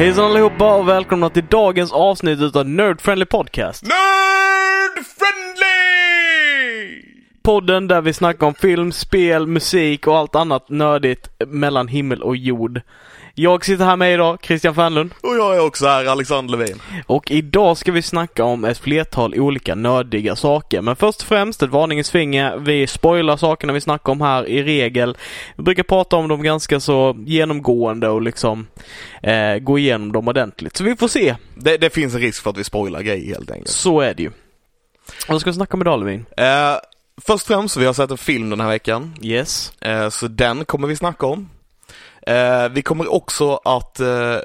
Hejsan allihopa och välkomna till dagens avsnitt utav Nerd Friendly Podcast. Nerd friendly! Podden där vi snackar om film, spel, musik och allt annat nördigt mellan himmel och jord. Jag sitter här med idag, Christian Fernlund. Och jag är också här, Alexander Levin. Och idag ska vi snacka om ett flertal olika nördiga saker. Men först och främst ett varningens finger. Vi spoilar sakerna vi snackar om här i regel. Vi brukar prata om dem ganska så genomgående och liksom eh, gå igenom dem ordentligt. Så vi får se. Det, det finns en risk för att vi spoilar grejer helt enkelt. Så är det ju. Vad ska vi snacka om idag Levin? Eh, först och främst, vi har sett en film den här veckan. Yes. Eh, så den kommer vi snacka om. Eh, vi kommer också att eh,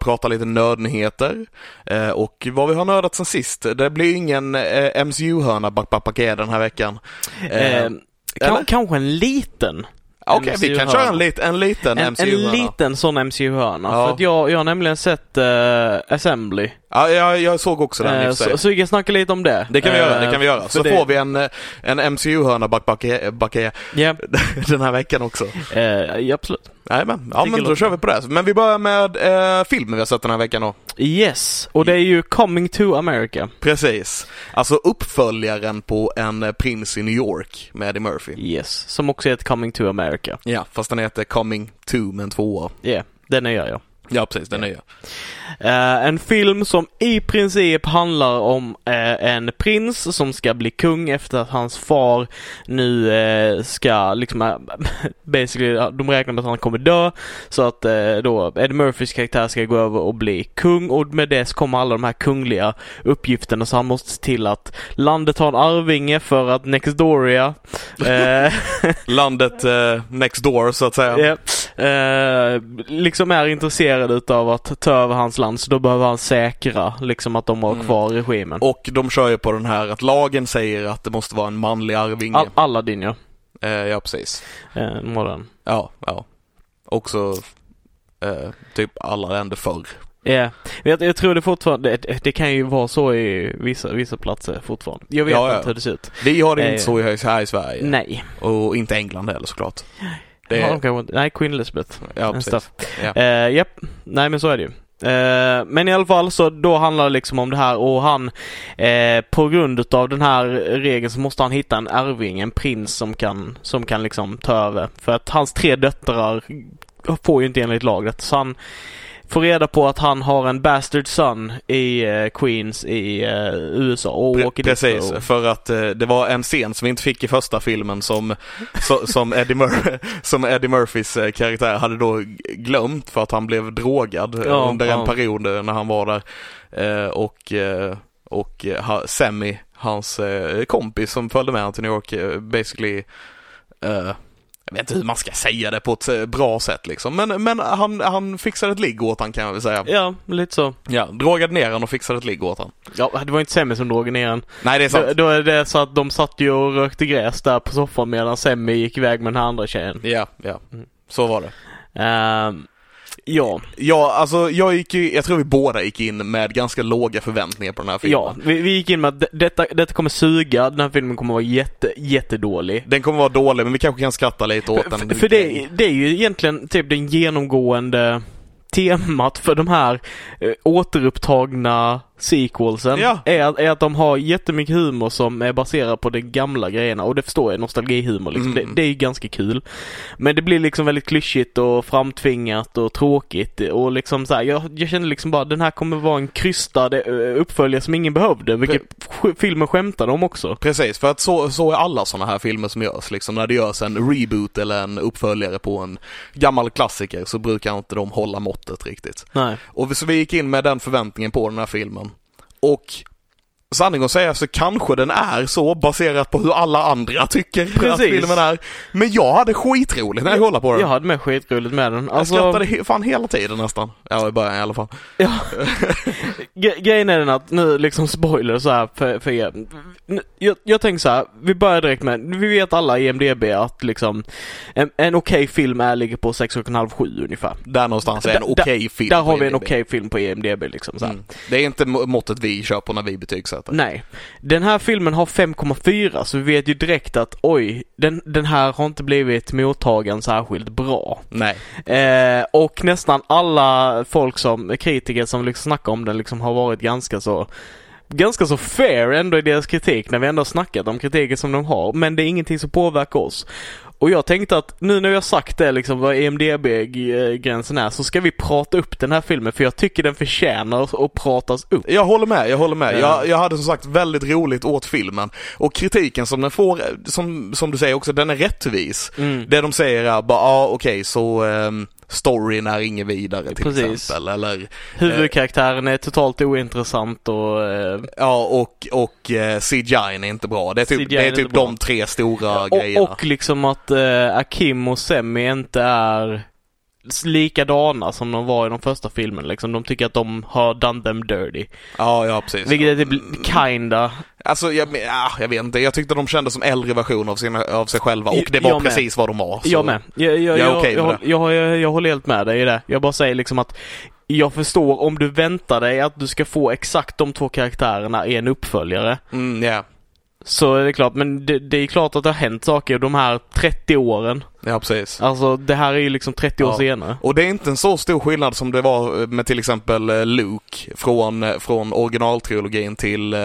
prata lite nördnyheter eh, och vad vi har nördat sen sist. Det blir ingen eh, MCU-hörna back den här veckan. Eh, kan, kanske en liten. Okej, vi kan MCU-hörna. köra en, lit, en liten En, en MCU-hörna. liten sån MCU-hörna. Ja. För att jag, jag har nämligen sett eh, Assembly. Ja, jag, jag såg också den i sig. så, så vi kan snacka lite om det. Det kan vi göra, det kan vi göra. Så det- får vi en, en MCU-hörna back, back, back, Ja, den här veckan också. eh, ja, absolut. Nej, men, ja, men då kör vi på det. Men vi börjar med eh, filmen vi har sett den här veckan då. Yes, och det är ju Coming to America. Precis. Alltså uppföljaren på En eh, prins i New York med Eddie Murphy. Yes, som också heter Coming to America. Ja, fast den heter Coming to med en tvåa. Ja, yeah, den är jag ja. Ja, precis, den nya. Eh, en film som i princip handlar om eh, en prins som ska bli kung efter att hans far nu eh, ska liksom, basically, de räknar med att han kommer dö. Så att då Eddie Murphys karaktär ska gå över och bli kung och med det så kommer alla de här kungliga uppgifterna så han måste se till att landet har en arvinge för att Nextdoria Landet eh, next door, så att säga. Ja, eh, liksom är intresserad utav att ta över hans land så då behöver han säkra liksom att de har Mm. kvar regimen. Och de kör ju på den här att lagen säger att det måste vara en manlig arvinge. All, Aladdin ja. Eh, ja, precis. Eh, modern. Ja, ja. Också eh, typ alla länder förr. Ja, jag, jag tror det fortfarande, det, det kan ju vara så i vissa, vissa platser fortfarande. Jag vet Ja, ja. inte hur det ser ut. Vi har det Eh, inte så här i Sverige. Nej. Och inte England heller såklart. Det Har de kanske inte- Nej, Queen Elizabeth. ja, precis. Eh, Japp, nej men så är det ju. Eh, men i alla fall så då handlar det liksom om det här och han eh, på grund utav den här regeln så måste han hitta en arving, en prins som kan, som kan liksom ta över. För att hans tre döttrar får ju inte enligt laget så han får reda på att han har en bastard son i eh, Queens i eh, USA och Pre- åker Precis, och- för att eh, det var en scen som vi inte fick i första filmen som, som, Eddie, Mur- som Eddie Murphys karaktär hade då glömt för att han blev drogad Ja, under en ja. period när han var där. Och och Sammy, hans kompis som följde med honom till New York, basically eh, jag vet inte hur man ska säga det på ett eh, bra sätt liksom, men, men han, han fixade ett ligg åt han kan jag väl säga. Ja, lite så. Ja, drogade ner han och fixade ett ligg åt han. Ja, det var inte Semmi som drog ner den. Nej det är sant. Då, är det så att de satt ju och rökte gräs där på soffan medan Semmi gick iväg med den här andra tjejen. Ja, ja. Mm. Så var det. Ehm, ja, Ja, alltså jag gick ju, jag tror vi båda gick in med ganska låga förväntningar på den här filmen. ja vi, vi gick in med att de- detta, detta kommer suga, den här filmen kommer vara jätte, jättedålig. Den kommer vara dålig, men vi kanske kan skratta lite åt den. För, för det, det är ju egentligen typ den genomgående temat för de här eh, återupptagna sequelsen Ja. är, är att de har jättemycket humor som är baserad på de gamla grejerna och det förstår jag, nostalgihumor liksom. Mm. Det, det är ju ganska kul. Men det blir liksom väldigt klyschigt och framtvingat och tråkigt och liksom så här, jag, jag kände liksom bara den här kommer vara en krystad uppföljare som ingen behövde, vilket sk- filmen skämtade om också. Precis, för att så, så är alla sådana här filmer som görs. Liksom när det görs en reboot eller en uppföljare på en gammal klassiker så brukar inte de hålla måttet riktigt. Nej. Och så vi gick in med den förväntningen på den här filmen. Och sanning att säga så kanske den är så baserat på hur alla andra tycker att Precis. filmen är. Men jag hade skitroligt när jag kollade på den. Jag hade med skitroligt med den. Jag Alltså, skrattade he- fan hela tiden nästan. Ja, i början i alla fall. ja. Grejen är den att nu liksom spoiler så här för, för er. Jag, jag tänker så här, vi börjar direkt med, vi vet alla i IMDB att liksom en, en okej film är ligger på 6,5-7 ungefär. Där någonstans är en okej film. Där har vi en okej film på IMDB liksom så. Mm. Det är inte må- måttet vi kör på när vi betygsätter. Nej. Den här filmen har 5,4 så vi vet ju direkt att oj, den, den här har inte blivit mottagen särskilt bra. Nej. Eh, och nästan alla folk som, kritiker som liksom snackar om den liksom har varit ganska så Ganska så fair ändå i deras kritik när vi ändå snackat om kritiken som de har. Men det är ingenting som påverkar oss. Och jag tänkte att nu när jag sagt det liksom vad EMDB-gränsen är så ska vi prata upp den här filmen för jag tycker den förtjänar att pratas upp. Jag håller med, jag håller med. Ja. Jag, jag hade som sagt väldigt roligt åt filmen. Och kritiken som den får, som, som du säger också, den är rättvis. Mm. Det de säger är bara, ja ah, okej så ehm, storyn är ingen vidare till Precis. exempel. Eller, Huvudkaraktären är totalt ointressant och eh, ja och, och eh, CGI är inte bra. Det är typ, det är typ bra. de tre stora och, grejerna. och liksom att eh, Akim och Semi inte är likadana som de var i de första filmerna liksom. De tycker att de har done them dirty. ja, ja precis. Vilket är typ kinda. Alltså jag, ja, jag vet inte, jag tyckte de kändes som äldre versioner av, sina, av sig själva och det var Jag med. precis vad de var. så- Jag med. Jag, jag, Jag är okej med jag, jag, jag, jag håller helt med dig i det. Jag bara säger liksom att jag förstår om du väntar dig att du ska få exakt de två karaktärerna i en uppföljare. Mm, ja. Så är det klart, men det, det är klart att det har hänt saker de här 30 åren. Ja, precis. Alltså det här är ju liksom 30 år Ja. senare. Och det är inte en så stor skillnad som det var med till exempel eh, Luke från, eh, från originaltrilogin till eh,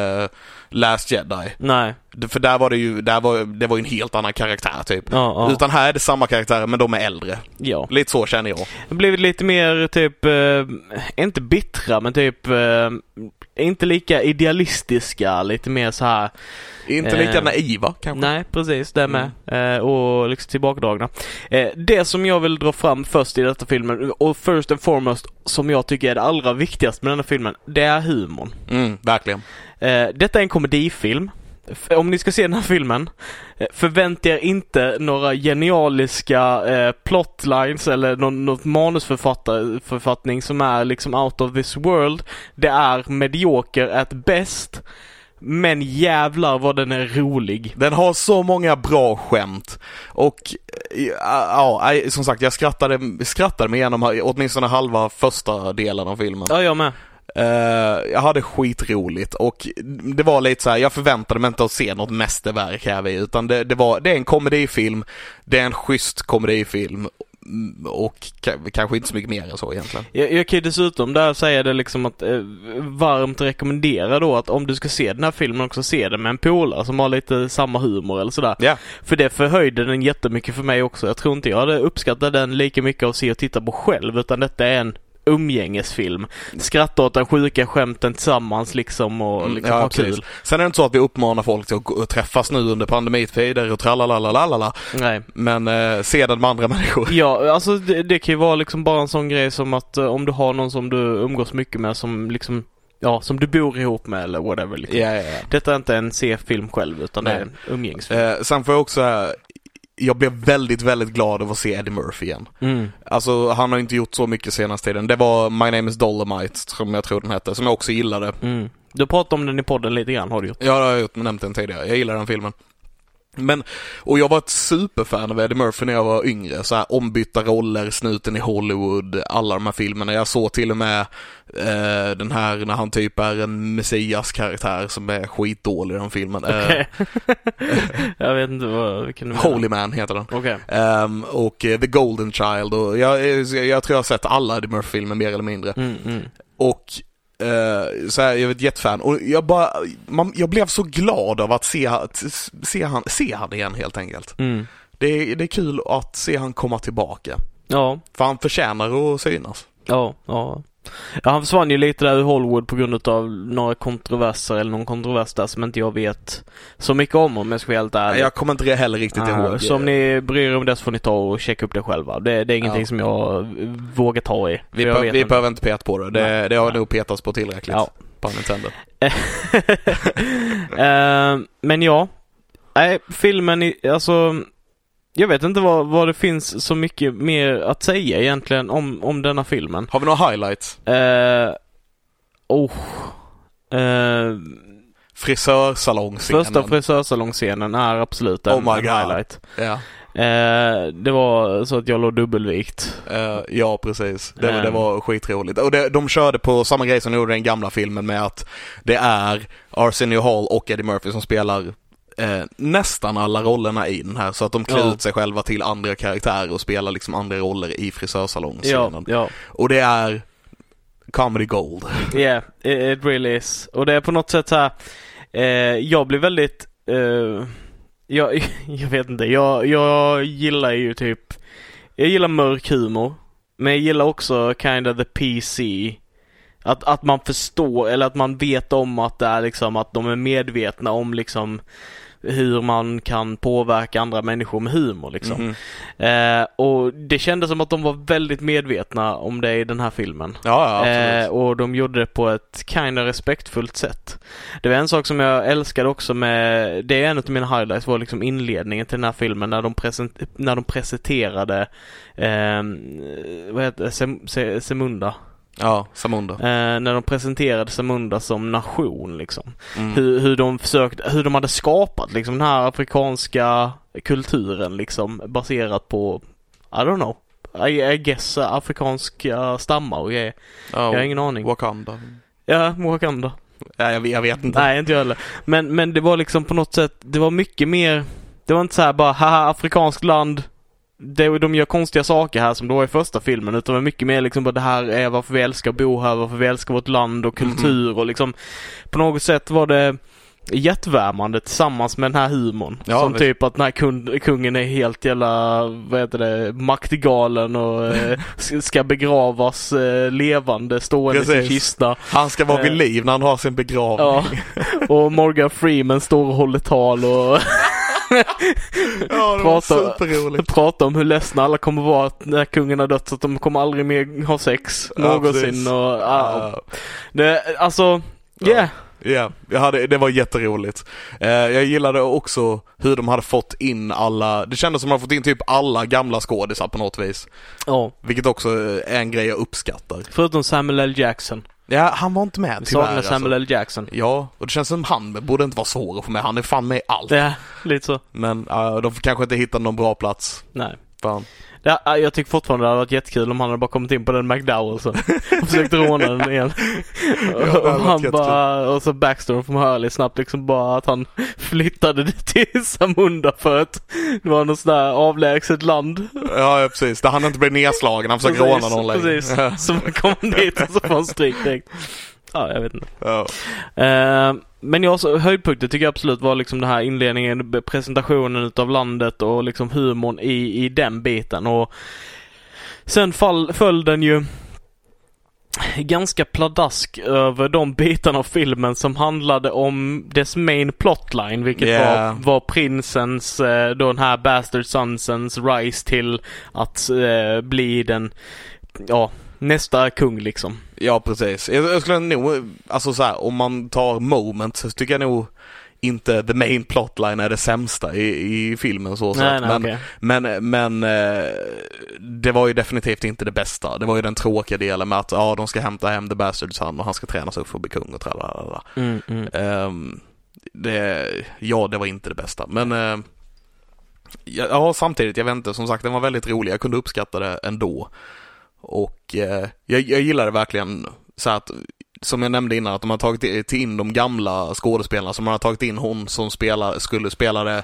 Last Jedi. Nej. För där var det ju, där var, det var ju en helt annan karaktär typ. Ja, ja. Utan här är det samma karaktärer men de är äldre. ja. Lite så känner jag. Det blivit lite mer typ, eh, inte bittra men typ eh, inte lika idealistiska, lite mer så här. Inte lika Eh, naiva kanske. Nej, precis, det med. Eh, och liksom tillbakadragna. Eh, det som jag vill dra fram först i detta filmen, och first and foremost, som jag tycker är det allra viktigaste med denna filmen, det är humorn. Mm, verkligen. Eh, detta är en komedifilm. Om ni ska se den här filmen, eh, förvänta er inte några genialiska eh, plotlines eller någon, något manusförfattning som är liksom out of this world. Det är medioker at best. Men jävlar vad den är rolig. Den har så många bra skämt. Och eh, ja, ja, som sagt jag skrattade, skrattade mig igenom åtminstone halva första delen av filmen. Ja, jag med. Eh, jag hade skitroligt och det var lite så här, jag förväntade mig inte att se något mästerverk här vid, utan det, det var, det är en komedifilm, det är en schysst komedifilm mm, och ka- kanske inte så mycket mer än så egentligen. Jag, jag kan ju dessutom där säga det liksom att eh, varmt rekommendera då att om du ska se den här filmen också se den med en polare som har lite samma humor eller sådär. Ja, För det förhöjde den jättemycket för mig också. Jag tror inte jag hade uppskattat den lika mycket att se och titta på själv utan detta är en umgängesfilm. Skratta åt den sjuka skämten tillsammans liksom och Mm, liksom ja ha precis. kul. Sen är det inte så att vi uppmanar folk till att träffas nu under pandemitider och tralalalalala, Nej. men eh, se den med andra människor. Ja, alltså det, det kan ju vara liksom bara en sån grej som att eh, om du har någon som du umgås mycket med som liksom, ja, som du bor ihop med eller whatever liksom. Ja, ja, ja. Detta är inte en se-film själv utan det är Nej. en umgängesfilm. Eh, sen får jag också, jag blev väldigt, väldigt glad av att se Eddie Murphy igen. Mm. Alltså han har inte gjort så mycket senaste tiden. Det var My Name Is Dolomite som jag tror den hette, som jag också gillade. Mm. Du pratade om den i podden lite grann har du gjort. Ja, det har jag gjort, nämnt den tidigare. Jag gillar den filmen. Men, och jag var ett superfan av Eddie Murphy när jag var yngre. Så här ombytta roller, Snuten i Hollywood, alla de här filmerna. Jag såg till och med eh, den här när han typ är en messias-karaktär som är skitdålig i den filmen. Eh, Okej. jag vet inte vad, vilken du menar. Holy Man heter den. Okej. Ehm, och eh, The Golden Child och jag, jag, jag tror jag har sett alla Eddie Murphy-filmer mer eller mindre. Mm, mm. Och eh, så här, jag är ett jättefan och jag bara, man, jag blev så glad av att se, att se, han, se han igen helt enkelt. Mm. Det är, det är kul att se han komma tillbaka. Ja, För han förtjänar att synas. ja, ja. Ja, han försvann ju lite där ur Hollywood på grund av några kontroverser eller någon kontrovers där som inte jag vet så mycket om om jag ska vara helt ärlig. Jag kommer inte heller riktigt Ah, ihåg. Så om ni bryr er om det så får ni ta och checka upp det själva. Det, det är ingenting Ja. som jag vågar ta i. vi jag vi inte. behöver inte peta på det. Det, Nej, det har nej. nog petats på tillräckligt. Ja, intended. Eh, men ja, nej, filmen, alltså, jag vet inte vad, vad det finns så mycket mer att säga egentligen om, om denna filmen. Har vi några highlights? Eh, oh, eh, Frisörsalongscenen. första frisörsalongscenen är absolut en, Oh my God. highlight. Ja. Eh, det var så att jag låg dubbelvikt. Eh, ja, precis. Det, Ehm. det var skitroligt. Och det, de körde på samma grej som de gjorde i den gamla filmen med att det är Arsenio Hall och Eddie Murphy som spelar eh, nästan alla rollerna i den här. Så att de klär Ja. ut sig själva till andra karaktärer och spelar liksom andra roller i Ja, frisörsalongscenen. ja. Och det är comedy gold. Yeah, it, it really is. Och det är på något sätt så här. Eh, jag blir väldigt, eh, jag, jag vet inte, jag, jag gillar ju typ, jag gillar mörk humor. Men jag gillar också kind of the PC. Att, att man förstår, eller att man vet om att det är liksom, att de är medvetna om liksom hur man kan påverka andra människor med humor liksom. Mhm. Eh, och det kändes som att de var väldigt medvetna om det i den här filmen. Ja, ja. Eh, och de gjorde det på ett kind of respektfullt sätt. Det var en sak som jag älskade också med, det är en av mina highlights, var liksom inledningen till den här filmen när de, present, när de presenterade, eh, vad heter det, Sem, Se, Semunda. Ja, Samunda. Eh, när de presenterade Samunda som nation liksom. Mm. Hur, hur de försökte, hur de hade skapat liksom den här afrikanska kulturen liksom baserat på, I don't know. I, I guess uh, afrikanska stammar och grejer. Ja, Jag har ingen aning. Wakanda. Ja, Wakanda. Nej, jag, jag vet inte. Nej, inte jag heller. Men, men det var liksom på något sätt, det var mycket mer, det var inte så här bara, haha, afrikanskt land, det, de gör konstiga saker här som det var i första filmen, utan var mycket mer liksom bara det här är varför vi älskar att bo här, varför vi älskar vårt land och kultur och liksom på något sätt var det hjärtvärmande tillsammans med den här humorn. Ja, som visst. typ att den här kun, kungen är helt jävla, vad heter det, maktgalen och eh, ska begravas eh, levande stående i sin kista. Han ska vara vid Eh. liv när han har sin begravning. Ja, och Morgan Freeman står och håller tal och Ja, det var Prata- superroligt. pratar om hur ledsna alla kommer vara när kungen har dött så att de kommer aldrig mer ha sex Ja, någonsin precis. och Ja. det, alltså, Ja. yeah. Ja, jag hade, det var jätteroligt. Eh, jag gillade också hur de hade fått in alla, det kändes som att de fått in typ alla gamla skådisar på något vis. Ja, Vilket också är en grej jag uppskattar. förutom Samuel L. Jackson. Ja, han var inte med Vi tyvärr. saknar Samuel Alltså. L. Jackson. Ja, och det känns som han borde inte vara svår att få med. Han är fan med i allt. Är lite så. Men uh, de kanske inte hittat någon bra plats. Nej. Fan. Det, ja, jag tycker fortfarande det hade varit jättekul om han hade bara kommit in på den McDowell så och försökt råna den igen. hade och han bara, och så backstory från Hurley snabbt liksom bara att han flyttade det till Samunda för att det var något sådär avlägset land. Ja, ja, precis. Där han inte blev nedslagen. Han försöker råna någon längre. Precis, så man kommer dit och så får han stryk direkt. Ja, jag vet inte. Ja. Eh, men jag så höjdpunkten tycker jag absolut var liksom den här inledningen, presentationen utav landet och liksom humorn i, i den biten och sen fall, föll den ju ganska pladask över de bitarna av filmen som handlade om dess main plotline vilket Yeah. var, var prinsens, eh, då den här Bastard Sonsens rise till att eh, bli den, ja, nästa kung liksom. Ja, precis. Jag, jag skulle nog, alltså så här, om man tar moment så tycker jag nog inte the main plotline är det sämsta i, i filmen så Nej, nej, Men, okej. men, men eh, det var ju definitivt inte det bästa. Det var ju den tråkiga delen med att ja, de ska hämta hem The Bastard Son och han ska tränas upp för att bli kung och tralala. Mm, mm. Det, ja, det var inte det bästa. Men ja, ja, samtidigt, jag vet inte, som sagt den var väldigt rolig. Jag kunde uppskatta det ändå. Och eh, jag, jag gillade verkligen så att, som jag nämnde innan, att de har tagit in de gamla skådespelarna. Som man har tagit in hon som spelar, skulle spela det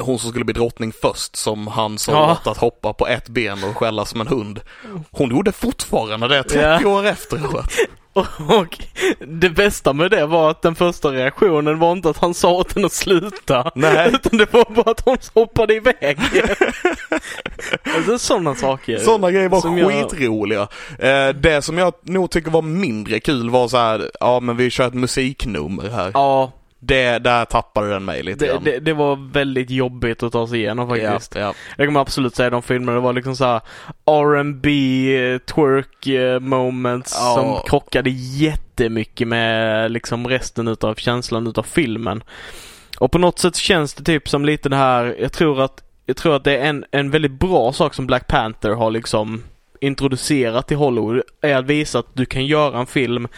hon som skulle bli drottning först som han som Ja. åt att hoppa på ett ben och skälla som en hund. Hon gjorde fortfarande det 30 Ja. år efteråt. Och, det bästa med det var att den första reaktionen var inte att han sa åt henne att sluta. Nej. Utan det var bara att hon hoppade iväg. alltså sådana saker. Sådana grejer var Som jag- skitroliga. Eh, det som jag nog tycker var mindre kul var så här, ja men vi kör ett musiknummer här. Ja, Det, där tappade den mig lite Det, det, det var väldigt jobbigt att ta sig igenom faktiskt. Ja, ja. Jag kommer absolut säga de filmerna, det var liksom såhär R&B twerk eh, moments Ja. som krockade jättemycket med liksom resten utav känslan utav filmen. Och på något sätt känns det typ som lite det här, jag tror att, jag tror att det är en, en väldigt bra sak som Black Panther har liksom introducerat till Hollywood är att visa att du kan göra en film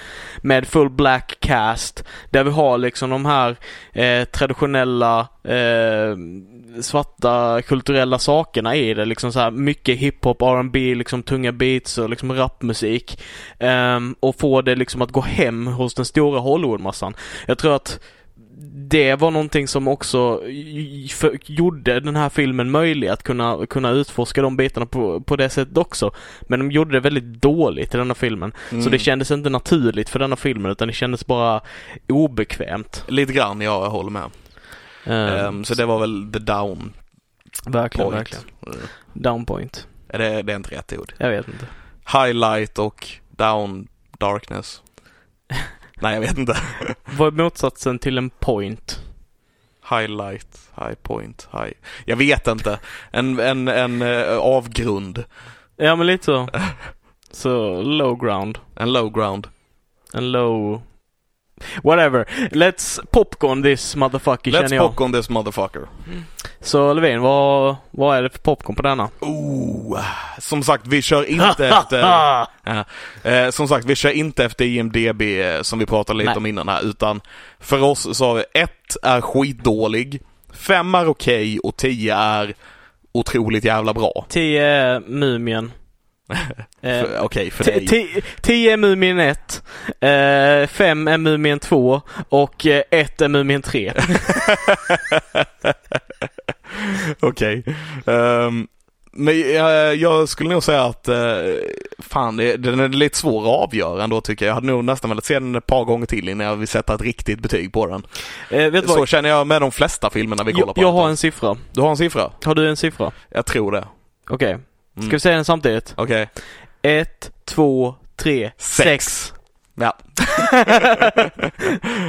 med full black cast där vi har liksom de här eh, traditionella eh, svarta kulturella sakerna i det. Liksom så här mycket hiphop, R&B, liksom tunga beats och liksom rapmusik. Eh, och få det liksom att gå hem hos den stora Hollywoodmassan. Jag tror att det var någonting som också gjorde den här filmen möjlig att kunna, kunna utforska de bitarna på, på det sättet också. Men de gjorde det väldigt dåligt i denna filmen. Så Mm. det kändes inte naturligt för denna filmen utan det kändes bara obekvämt. Lite grann, ja, jag håller med. Ehm, Ehm, så det var väl the down verkligen, point. verkligen. Mm. Downpoint. Är det, det är inte rätt ord. Jag vet inte. Highlight och down darkness. Nej, jag vet inte. Vad är motsatsen till en point? Highlight, high point, high. Jag vet inte. En, en, en eh, avgrund. Ja men lite så. Så low ground. En low ground. En low... Whatever. Let's popcorn this motherfucker Let's känner jag. popcorn this motherfucker. Så Levin, vad, vad är det för popcorn på denna? Oh, som sagt, vi kör inte efter... Eh, som sagt, vi kör inte efter IMDB eh, som vi pratade lite Nej. om innan här, utan för oss så har vi ett är skitdålig, fem är okej och tio är otroligt jävla bra. 10 är Mumien. Eh, Okej, för dig. t- 10 är Mumien 1. 5 är Mumien 2. Och 1 är Mumien 3. Okej. Ehm, men jag, jag skulle nog säga att, eh, fan, det, den är lite svår att avgöra ändå tycker jag. Jag hade nog nästan velat se den ett par gånger till innan jag vill sätta ett riktigt betyg på den. Eh, Så vad? känner jag med de flesta filmerna vi kollar Jag, på. jag har en siffra. Du har en siffra? Har du en siffra? Jag tror det. Okej. Ska Mm. vi säga den samtidigt? Okej. 1, 2, 3, Sex. 6. Ja.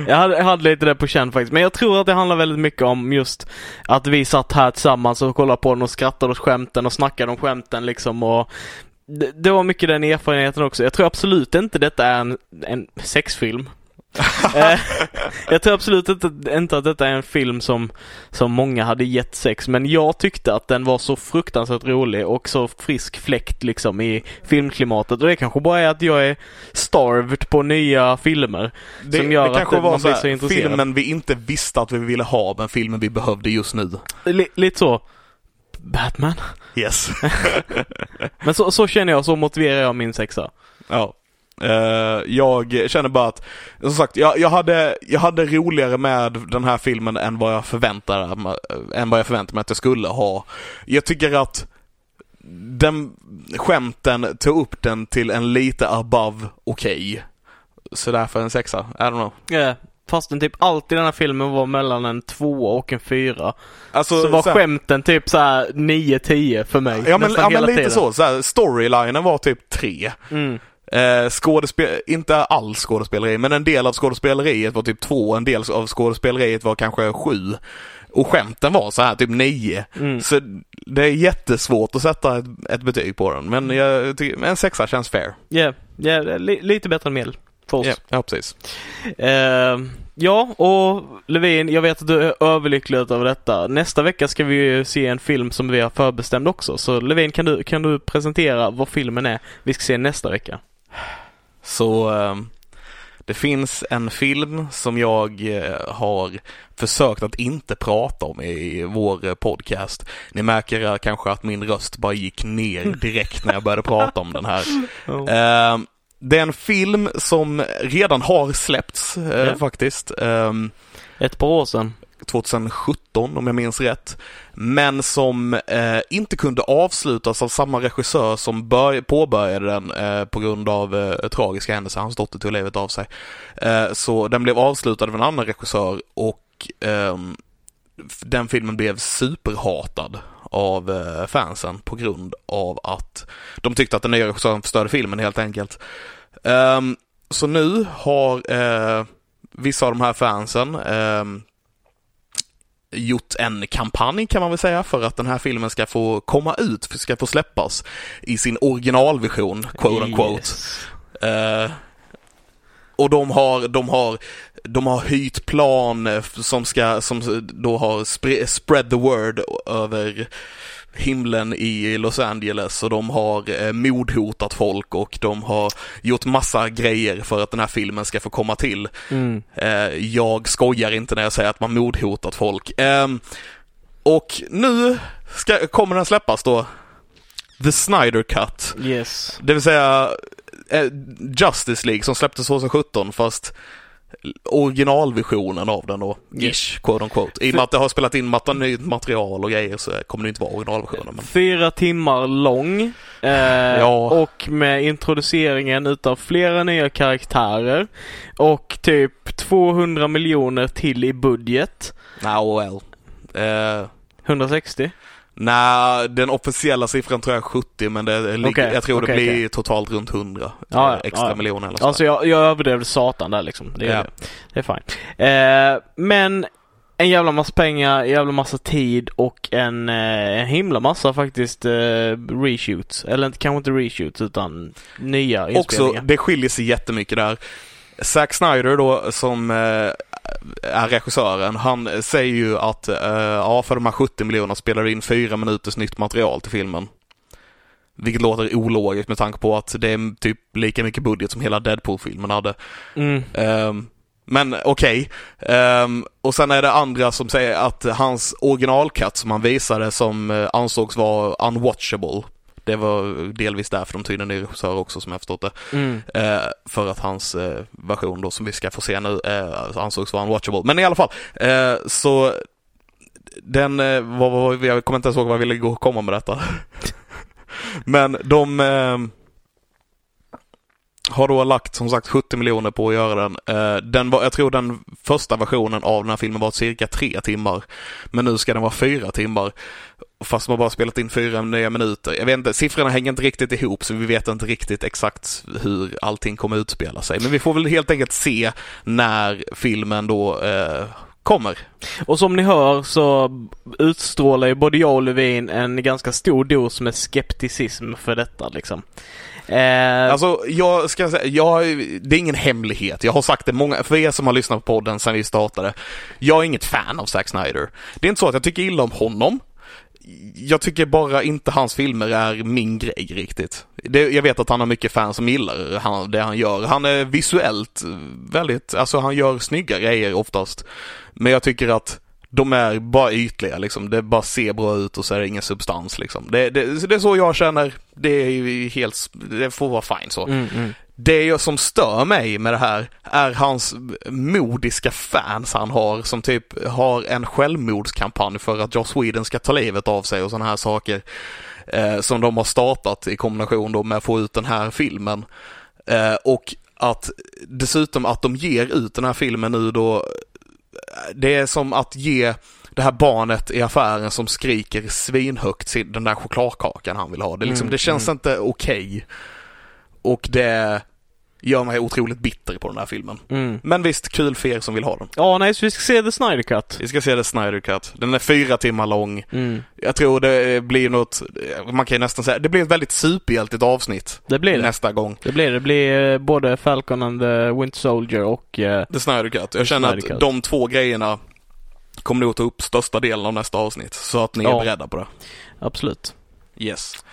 jag, hade, jag hade lite det på känn faktiskt. Men jag tror att det handlar väldigt mycket om just att vi satt här tillsammans och kollade på den och skrattade åt skämten och snackade om skämten liksom och det, det var mycket den erfarenheten också. Jag tror absolut inte detta är en, en sexfilm. Eh, jag tror absolut inte, inte att detta är en film som, som många hade gett sex, men jag tyckte att den var så fruktansvärt rolig och så frisk fläkt liksom i filmklimatet. Och det kanske bara är att jag är starved på nya filmer. Det, Som gör det att kanske det- var man så blir så här, intresserad. filmen vi inte visste att vi ville ha, men filmen vi behövde just nu. Li- lite så. Batman. Yes. Men så, så känner jag, så motiverar jag min sexa. ja. Eh, jag känner bara att, som sagt, jag, jag, hade, jag hade roligare med den här filmen än vad jag förväntade mig, än vad jag förväntade mig att jag skulle ha. Jag tycker att den skämten tog upp den till en lite above okej. Så därför en sexa, I don't know. Yeah. Fastän typ allt i den här filmen var mellan en tvåa och en fyra. Alltså, så var så här- skämten typ så här 9-10 för mig. Ja men, ja, men lite tiden. så, så här, storylinen var typ tre. Mm. Eh, skådespel, inte all skådespeleri, men en del av skådespeleriet var typ två, en del av skådespeleriet var kanske sju. Och skämten var så här typ nio. Mm. Så det är jättesvårt att sätta ett, ett betyg på den. Men jag tycker, en sexa känns fair. Yeah. Yeah, li- lite bättre än medel. För oss. Ja, ja precis. Eh, ja, och Levin, jag vet att du är överlycklig över detta. Nästa vecka ska vi ju se en film som vi har förbestämt också. Så Levin, kan du, kan du presentera vad filmen är vi ska se nästa vecka? Så ehm, det finns en film som jag eh, har försökt att inte prata om i vår eh, podcast. Ni märker eh, kanske att min röst bara gick ner direkt när jag började prata om den här. Ehm, det är en film som redan har släppts eh, Ja. faktiskt. Ett par år sedan. 2017 om jag minns rätt. Men som eh, inte kunde avslutas av samma regissör som bör- påbörjade den eh, på grund av eh, tragiska händelser. Hans dotter tog livet av sig. Eh, så den blev avslutad av en annan regissör och ehm, den filmen blev superhatad av eh, fansen på grund av att de tyckte att den nya regissören förstörde filmen helt enkelt. Ehm, så nu har eh, vissa av de här fansen eh, gjort en kampanj kan man väl säga för att den här filmen ska få komma ut, ska få släppas i sin originalvision, quote unquote. Yes. Eh, och de har, de har, de har hyrt plan eh, som ska, som då har spre, spread the word över himlen i Los Angeles och de har eh, mordhotat folk och de har gjort massa grejer för att den här filmen ska få komma till. Mm. Eh, jag skojar inte när jag säger att man mordhotat folk. Ehm, och nu ska, kommer den släppas då. The Snyder Cut. Yes. Det vill säga eh, Justice League som släpptes 2017 fast originalvisionen av den då, ish, quote on quote. I och med att det har spelat in massa nytt material och grejer så kommer det inte vara originalversionen. Men... Fyra timmar lång. Eh, Ja. Och med introduceringen utav flera nya karaktärer. Och typ 200 miljoner till i budget. No, well. Eh, 160? Nej, den officiella siffran tror jag är 70 men det, Okej, jag tror det okej, blir okej. totalt runt 100 Ja, ja, extra ja. miljoner eller så. Alltså jag, jag överdrev satan där liksom. Det är, Ja. det. det är fine. Eh, men en jävla massa pengar, en jävla massa tid och en, eh, en himla massa faktiskt eh, reshoots. Eller kanske inte reshoots utan nya Också, inspelningar. det skiljer sig jättemycket där. Zack Snyder då, som eh, är regissören, han säger ju att eh, ja, för de här 70 miljonerna spelar du in fyra minuters nytt material till filmen. Vilket låter ologiskt med tanke på att det är typ lika mycket budget som hela Deadpool-filmen hade. Mm. Ehm, men okej. Ehm, och sen är det andra som säger att hans originalcut som han visade som eh, ansågs vara unwatchable. Det var delvis därför de tog in en ny regissör också som jag förstått det. Mm. Eh, för att hans eh, version då som vi ska få se nu eh, ansågs vara unwatchable. Men i alla fall, eh, så den, eh, vad, vad, jag kommer inte ens ihåg vad jag ville gå komma med detta. Men de eh, har då lagt som sagt 70 miljoner på att göra den. Den var, jag tror den första versionen av den här filmen var cirka tre timmar. Men nu ska den vara fyra timmar. Fast man bara spelat in fyra nya minuter. Jag vet inte, siffrorna hänger inte riktigt ihop så vi vet inte riktigt exakt hur allting kommer utspela sig. Men vi får väl helt enkelt se när filmen då eh, kommer. Och som ni hör så utstrålar ju både jag och Levin en ganska stor dos med skepticism för detta liksom. Eh, Alltså, jag ska säga, jag, det är ingen hemlighet. Jag har sagt det många, för er som har lyssnat på podden sedan vi startade. Jag är inget fan av Zack Snyder. Det är inte så att jag tycker illa om honom. Jag tycker bara inte hans filmer är min grej riktigt. Det, jag vet att han har mycket fans som gillar han, det han gör. Han är visuellt väldigt, alltså han gör snygga grejer oftast. Men jag tycker att de är bara ytliga liksom. Det bara ser bra ut och så är det ingen substans liksom. Det, det, det är så jag känner. Det är ju helt, det får vara fine så. mm, mm. Det jag som stör mig med det här är hans modiska fans han har som typ har en självmordskampanj för att Joss Whedon ska ta livet av sig och sådana här saker. Eh, som de har startat i kombination då med att få ut den här filmen. Eh, och att dessutom att de ger ut den här filmen nu då det är som att ge det här barnet i affären som skriker svinhögt den där chokladkakan han vill ha. Det, liksom, Mm, det känns mm. inte okej. Och det gör mig otroligt bitter på den här filmen. Mm. Men visst, kul för er som vill ha den. Ja, nej, så vi ska se The Snyder Cut. Vi ska se The Snyder Cut. Den är fyra timmar lång. Mm. Jag tror det blir något, man kan ju nästan säga, det blir ett väldigt superhjältigt avsnitt Det blir det. nästa gång. Det blir det. Det blir eh, både Falcon and the Winter Soldier och... eh, The Snyder Cut. Jag känner att de två grejerna kommer nog ta upp största delen av nästa avsnitt. Så att ni är Ja. beredda på det. absolut. Yes.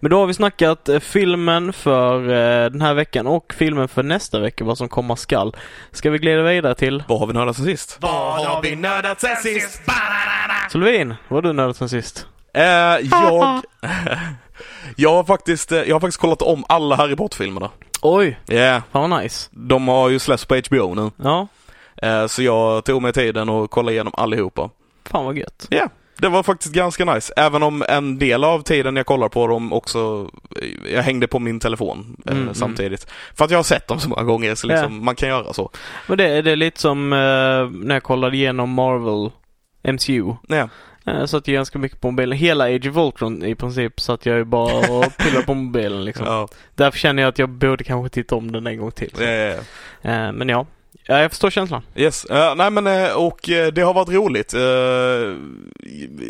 Men då har vi snackat eh, filmen för eh, den här veckan och filmen för nästa vecka, vad som komma skall. Ska vi glida vidare till Vad har vi nördat sen sist? Vad har vi nördat sen sist? Solvin? Vad har du nördat sen sist? Eh, jag... jag har faktiskt, eh, jag har faktiskt kollat om alla Harry Potter-filmerna. Oj, Ja, yeah. fan vad nice. de har ju släppts på HBO nu. Ja, Eh, så jag tog mig tiden och kollade igenom allihopa. fan vad gött. Ja, det var faktiskt ganska nice. Även om en del av tiden jag kollar på dem också, jag hängde på min telefon eh, Mm, mm. samtidigt. För att jag har sett dem så många gånger så liksom, man kan göra så. Men det, det är lite som eh, när jag kollade igenom Marvel MCU. Ja. Eh, satt ju ganska mycket på mobilen. Hela Age of Ultron i princip satt jag ju bara och pillade på mobilen liksom. Ja, Därför känner jag att jag borde kanske titta om den en gång till. ja. Eh, men ja. Ja, jag förstår känslan. Yes, uh, nej men uh, och uh, det har varit roligt.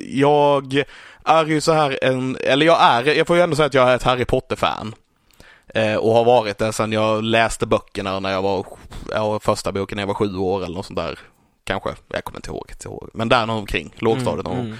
jag är ju så här en, eller jag är, jag får ju ändå säga att jag är ett Harry Potter-fan. och har varit det sedan jag läste böckerna när jag var, ja, första boken när jag var sju år eller något sånt där. Kanske, jag kommer inte ihåg, inte ihåg. men där någon omkring, lågstadiet någon mm,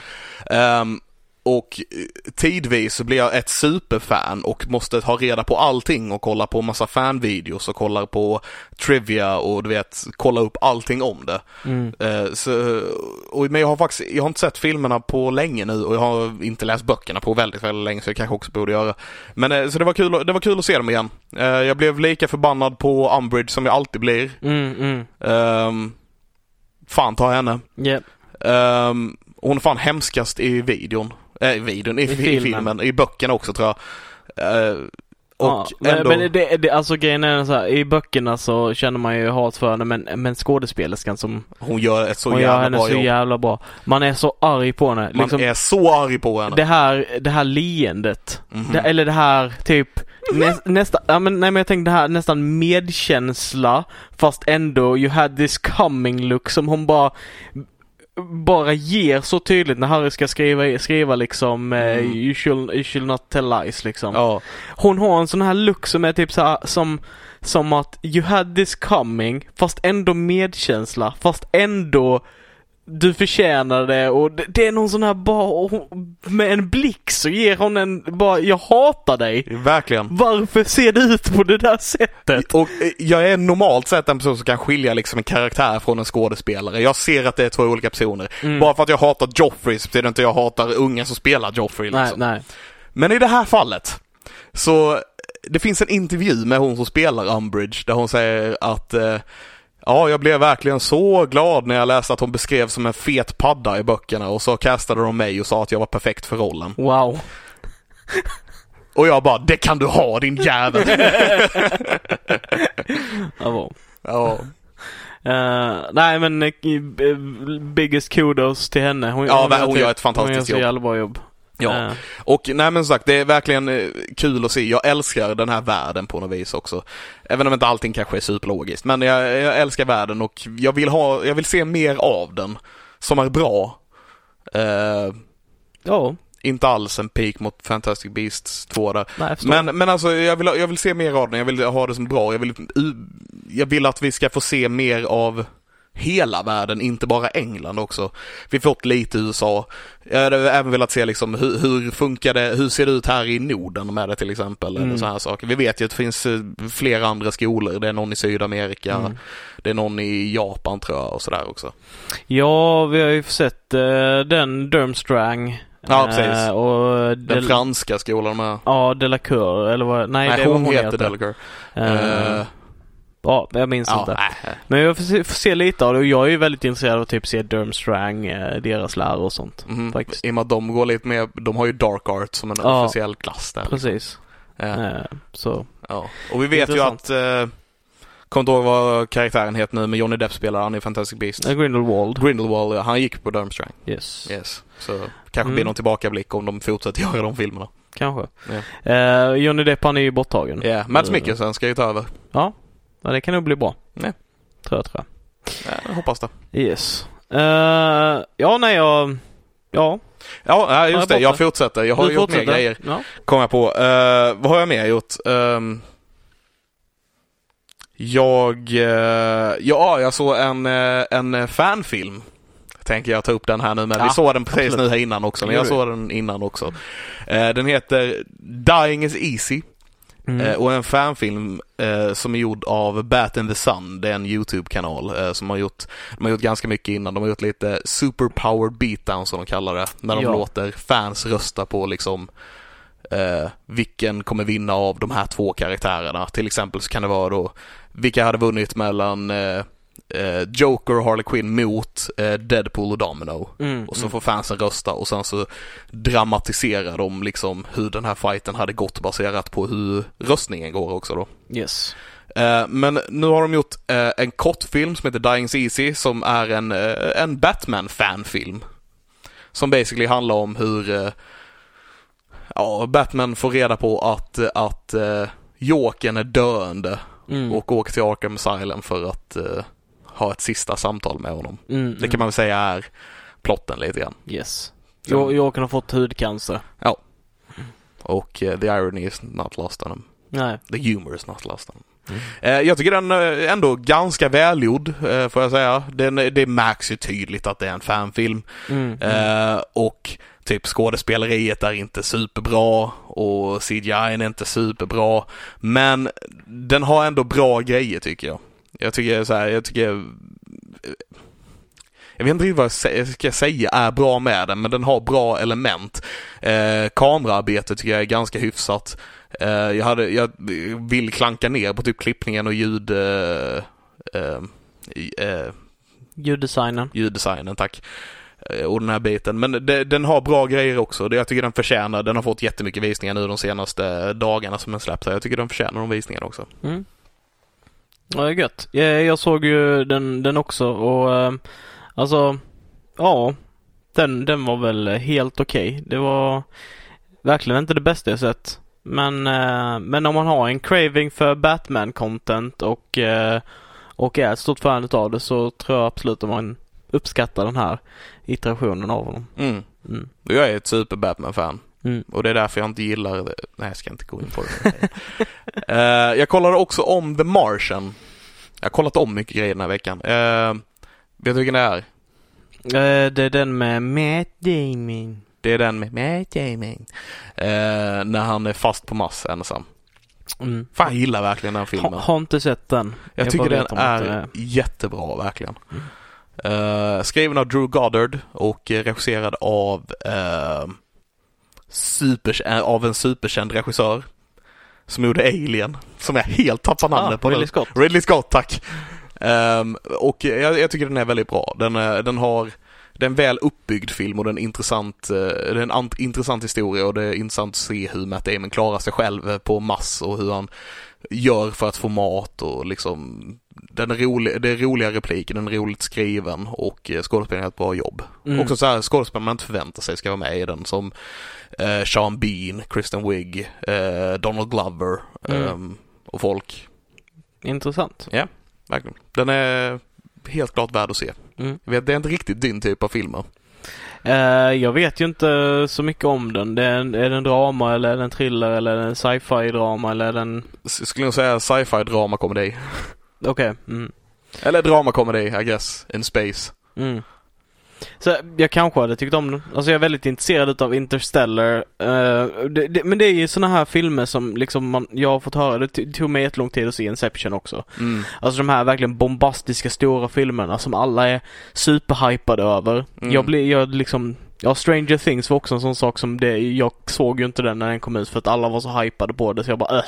mm. Um, och eh, tidvis så blir jag ett superfan och måste ha reda på allting och kolla på massa fanvideos och kolla på trivia och du vet, kolla upp allting om det. Mm. Uh, så, och, men jag har faktiskt, jag har inte sett filmerna på länge nu och jag har inte läst böckerna på väldigt, väldigt länge så jag kanske också borde göra. Men uh, så det var kul, det var kul att se dem igen. Uh, jag blev lika förbannad på Umbridge som jag alltid blir. Mm, mm. Um, fan ta henne. Yeah. Um, hon är fan hemskast i videon. Äh, i videon, i, I, filmen. i filmen, i böckerna också tror jag. Uh, och ja, ändå... Men det, det, alltså grejen är så här, i böckerna så känner man ju hat för henne men, men skådespelerskan som Hon gör ett så hon jävla gör henne bra så jobb. jävla bra. Man är så arg på henne. Man liksom, är så arg på henne. Det här, det här leendet. Mm -hmm. det, eller det här typ Nä, nästan, ja men nej men jag tänkte det här nästan medkänsla fast ändå you had this coming look som hon bara bara ger så tydligt när Harry ska skriva, skriva liksom eh, mm. you, should, you should not tell lies liksom. Ja. Hon har en sån här look som är typ så här, som som att you had this coming fast ändå medkänsla fast ändå du förtjänar det och det, det är någon sån här bara, med en blick så ger hon en bara, jag hatar dig. Verkligen. Varför ser du ut på det där sättet? Och eh, jag är normalt sett en person som kan skilja liksom en karaktär från en skådespelare. Jag ser att det är två olika personer. Mm. Bara för att jag hatar Joffrey så betyder det inte att jag hatar unga som spelar Joffrey liksom. Nej, nej. Men i det här fallet så det finns en intervju med hon som spelar Umbridge där hon säger att eh, Ja, jag blev verkligen så glad när jag läste att hon beskrevs som en fet padda i böckerna och så castade de mig och sa att jag var perfekt för rollen. Wow. Och jag bara, det kan du ha din jävel! ja, ja. Uh, nej men uh, biggest kudos till henne. Hon, ja, hon, hon gör ett fantastiskt jobb. Hon gör så jävla bra jobb. Ja, och nej men som sagt det är verkligen eh, kul att se. Jag älskar den här världen på något vis också. Även om inte allting kanske är superlogiskt. Men jag, jag älskar världen och jag vill ha, jag vill se mer av den. Som är bra. Uh, ja. Inte alls en peak mot Fantastic Beasts 2 där. Nej, men, men alltså jag vill, jag vill se mer av den, jag vill ha det som bra. Jag vill, jag vill att vi ska få se mer av hela världen, inte bara England också. Vi har fått lite USA. Jag hade även velat se liksom hur, hur funkar det, hur ser det ut här i Norden med det till exempel, mm. eller så här saker. Vi vet ju att det finns eh, flera andra skolor, det är någon i Sydamerika, mm. det är någon i Japan tror jag och sådär också. Ja, vi har ju sett uh, den Durmstrang Ja, precis. Uh, och den Del franska skolan med. Ja, Delacour, eller vad, nej, nej det hon, hon heter Delacour. Uh, Ja, jag minns ja, inte. Äh. Men jag får se, får se, lite av det och jag är ju väldigt intresserad av att typ se Durmstrang, eh, deras lärare och sånt. Mm, faktiskt. I och med att de går lite mer, de har ju Dark Art som en ja, officiell klass där. Liksom. Precis. Ja. Eh, så. Ja, och vi vet Intressant. ju att eh, Kommer inte ihåg vad karaktären heter nu, men Johnny Depp spelar han i Fantastic Beasts. Uh, Grindelwald. Grindelwald, ja. Han gick på Durmstrang. Yes. Yes. Så kanske mm. blir någon tillbakablick om de fortsätter göra de filmerna. Kanske. Yeah. Uh, Johnny Depp han är ju borttagen. Ja, yeah. Mads Mikkelsen ska ju ta över. Ja, Ja, det kan nog bli bra. Nej. Tror jag, tror jag. Ja, jag hoppas det. Yes. Uh, ja, nej, jag... Ja. Ja, just det. Jag fortsätter. Jag har du gjort mer grejer. Ja. Kom jag på. Uh, vad har jag mer gjort? Um, jag... Uh, ja, jag såg en, en fanfilm. Tänker jag ta upp den här nu men ja, vi såg den precis absolut. nu här innan också. Men jag såg den innan också. den heter Dying is easy. Mm. Eh, och en fanfilm eh, som är gjord av Bat and the Sun, det är en YouTube-kanal eh, som har gjort, de har gjort ganska mycket innan, de har gjort lite superpower beatdown som de kallar det, när de ja. låter fans rösta på liksom eh, vilken kommer vinna av de här två karaktärerna. Till exempel så kan det vara då, vilka hade vunnit mellan eh, Joker och Harley Quinn mot eh, Deadpool och Domino. Mm, och så mm. får fansen rösta och sen så dramatiserar de liksom hur den här fighten hade gått baserat på hur röstningen går också då. Yes. Eh, men nu har de gjort eh, en kortfilm som heter Dying Easy som är en, eh, en Batman-fanfilm. Som basically handlar om hur eh, ja, Batman får reda på att, att Jokern är döende mm. och åker till Arkham Asylum för att ha ett sista samtal med honom. Mm, Det kan man väl säga är plotten lite grann. Yes. Jag, jag kan ha fått hudcancer. Och eh, the irony is not lost on him. Nej. The humor is not lost on him. Mm. Eh, jag tycker den är ändå ganska välgjord, eh, får jag säga. Den, det märks ju tydligt att det är en fanfilm. Mm. Eh, och typ skådespeleriet är inte superbra och CGI är inte superbra. Men den har ändå bra grejer tycker jag. Jag tycker så här, jag tycker jag vet inte riktigt vad jag ska säga är bra med den, men den har bra element. Eh, kameraarbetet tycker jag är ganska hyfsat. Eh, jag, hade, jag vill klanka ner på typ klippningen och ljud... Eh, eh, eh, Ljuddesignen. ljuddesignen, tack. Eh, Och den här biten. Men det, den har bra grejer också. Jag tycker den förtjänar, den har fått jättemycket visningar nu de senaste dagarna som den släppts. Jag tycker den förtjänar de visningarna också. Mm. Ja, det är gött. Jag, jag såg ju den, den också och eh, alltså, ja. Den, den var väl helt okej. Det var verkligen inte det bästa jag sett. Men, eh, men om man har en craving för Batman-content och, eh, och är ett stort fan utav det så tror jag absolut att man uppskattar den här iterationen av honom. Mm. Mm. Jag är ett super Batman-fan. Mm. Och det är därför jag inte gillar det. Nej, jag ska inte gå in på det. Eh, jag kollade också om The Martian. Jag har kollat om mycket grejer den här veckan. Uh, vet du vilken det är? Eh, det är den med Matt Damon. Det är den med Matt Damon. När han är fast på Mars ensam. Mm. Fan, jag gillar verkligen den filmen. Ha, har inte sett den. Jag, Jag tycker den är är- jättebra verkligen. Eh, skriven av Drew Goddard och regisserad av, super, eh, av en superkänd regissör. Som gjorde Alien, som jag helt tappar namnet Ah, på Ridley nu. Scott. Ridley Scott, tack. Ehm, och jag, jag tycker den är väldigt bra. Den, är- den har det är en väl uppbyggd film och det är en intressant, eh, det är en ant- intressant historia och det är intressant att se hur Matt Damon klarar sig själv eh, på mass och hur han gör för att få mat och liksom den är rolig, det är roliga repliker, den är roligt skriven och eh, skådespelaren gör ett bra jobb. Mm. Också så här skådespelare man inte förväntar sig ska vara med i den som eh, Sean Bean, Kristen Wiig, eh, Donald Glover Mm. ehm, och folk. Intressant. Verkligen. Den är helt klart värd att se. Mm. Jag vet, det är inte riktigt din typ av filmer. Eh, jag vet ju inte så mycket om den. Det är, är det en drama eller är det en thriller eller är det en sci-fi drama eller är det en... Skulle nog säga sci-fi drama komedi. Okej. Mm. Eller drama komedi, I guess, in space. Mm. Så jag kanske hade tyckt om den. Alltså jag är väldigt intresserad utav Interstellar. Eh, det, det, men det är ju såna här filmer som liksom man, jag har fått höra. Det tog mig jättelång tid att se Inception också. Mm. Alltså de här verkligen bombastiska stora filmerna som alla är superhypade över. Mm. Jag blir, jag liksom, ja Stranger Things var också en sån sak som det, jag såg ju inte den när den kom ut för att alla var så hypade på det så jag bara äh.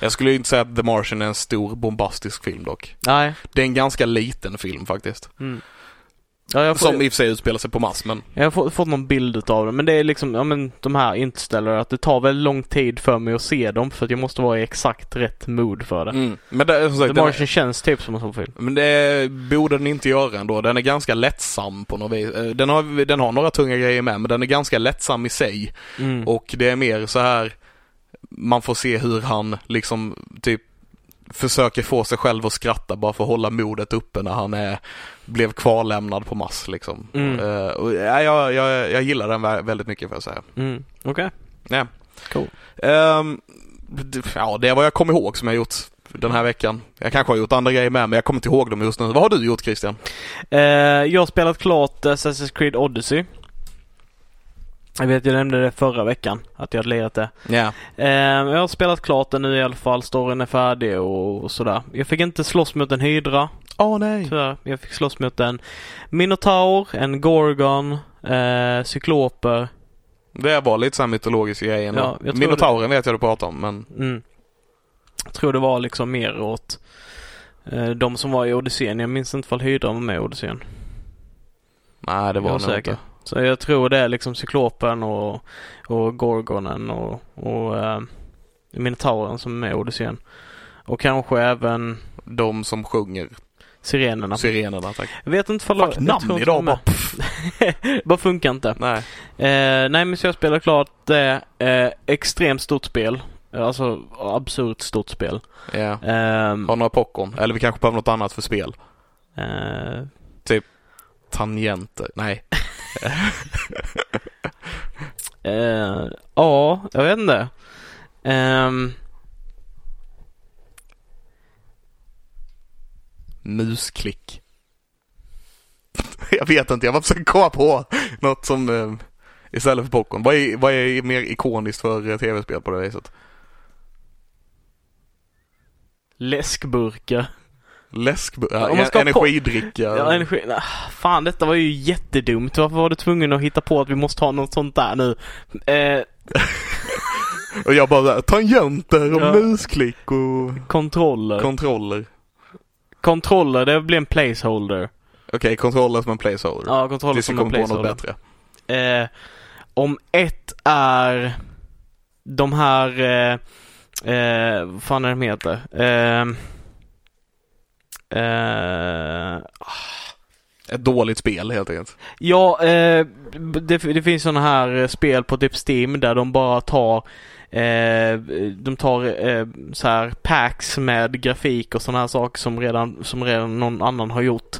Jag skulle ju inte säga att The Martian är en stor bombastisk film dock. Nej. Det är en ganska liten film faktiskt. Mm. Ja, får, Som i och för sig utspelar sig på Mars, men jag har fått, fått någon bild utav det men det är liksom, ja men de här Interstellar att det tar väldigt lång tid för mig att se dem för att jag måste vara i exakt rätt mood för det. mm. Men det, som sagt, The Martian känns typ som en sån film. men det borde den inte göra ändå. Den är ganska lättsam på något vis. Eh, Den har, den har några tunga grejer med, men den är ganska lättsam i sig. Mm. Och det är mer så här man får se hur han liksom typ försöker få sig själv att skratta bara för att hålla modet uppe när han är, blev kvarlämnad på mass liksom. Mm. Eh, och, ja, jag, jag, jag gillar den vä- väldigt mycket får jag säga. Mm. Okej. Ja. Cool. D- ja, det är vad jag kommer ihåg som jag gjort den här veckan. Jag kanske har gjort andra grejer med men jag kommer inte ihåg dem just nu. Vad har du gjort Christian? Eh, jag har spelat klart Assassin's Creed Odyssey. Jag vet, jag nämnde det förra veckan, att jag hade lirat det. Ja. Eh, jag har spelat klart det nu i alla fall, storyn är färdig och, och sådär. Jag fick inte slåss mot en hydra, Åh nej. tyvärr. Jag fick slåss mot en minotaur, en gorgon, eh, cykloper. Det var lite så här mytologisk grej ändå. Ja, Minotauren vet jag du pratar om men Mm. Jag tror det var liksom mer åt eh, de som var i Odysseen. Jag minns inte ifall hydran var med i Odysseen. nej det var Jag nog säker. inte. Så jag tror det är liksom cyklopen och, och gorgonen och, och eh, minotauren som är med i Odysseen. Och kanske även De som sjunger sirenerna. sirenerna tack. Jag vet inte ifall Fuck namn idag bara. bara funkar inte. Nej. Eh, nej men så jag spelar klart det. Eh, extremt stort spel. Alltså absurt stort spel. Ja. Ehm, Har några popcorn. Eller vi kanske behöver något annat för spel. Eh, Tangenter. Nej. eh, ja, jag vet inte. Ehm, Musklick. jag vet inte, jag bara försöker komma på något som eh, istället för popcorn. Vad är, vad är mer ikoniskt för eh, tv-spel på det viset? läskburkar. Läsk, ja, energidricka. Ja, energi. Ah, fan, detta var ju jättedumt. Varför var du tvungen att hitta på att vi måste ha något sånt där nu? Eh, Och jag bara, tangenter och Ja. musklick och kontroller. kontroller. kontroller, det blir en placeholder. Okej, kontroller som en placeholder. Ja, kontroller Tills vi som en kommer på något placeholder. bättre. Eh, om ett är de här, eh, eh, vad fan är de heter? Eh, eh, Ett dåligt spel helt enkelt. Ja, eh, det, det finns sådana här spel på typ Steam där de bara tar eh, de tar eh, så här packs med grafik och sådana här saker som redan, som redan någon annan har gjort.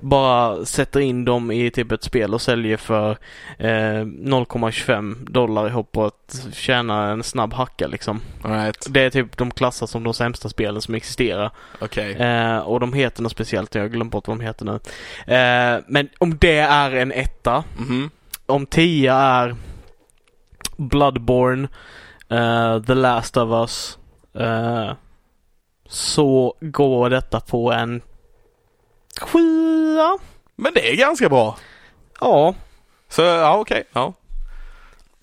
Bara sätter in dem i typ ett spel och säljer för eh, 0,25 dollar ihop på att tjäna en snabb hacka liksom. Alright, Det är typ de klassas som de sämsta spelen som existerar. okej. Eh, och de heter något speciellt, jag har glömt bort vad de heter nu. Eh, men om det är en etta, Mhm. om tia är Bloodborne, eh, The Last of Us, eh, så går detta på en sjua. Men det är ganska bra. Ja, Så ja, okej. Ja.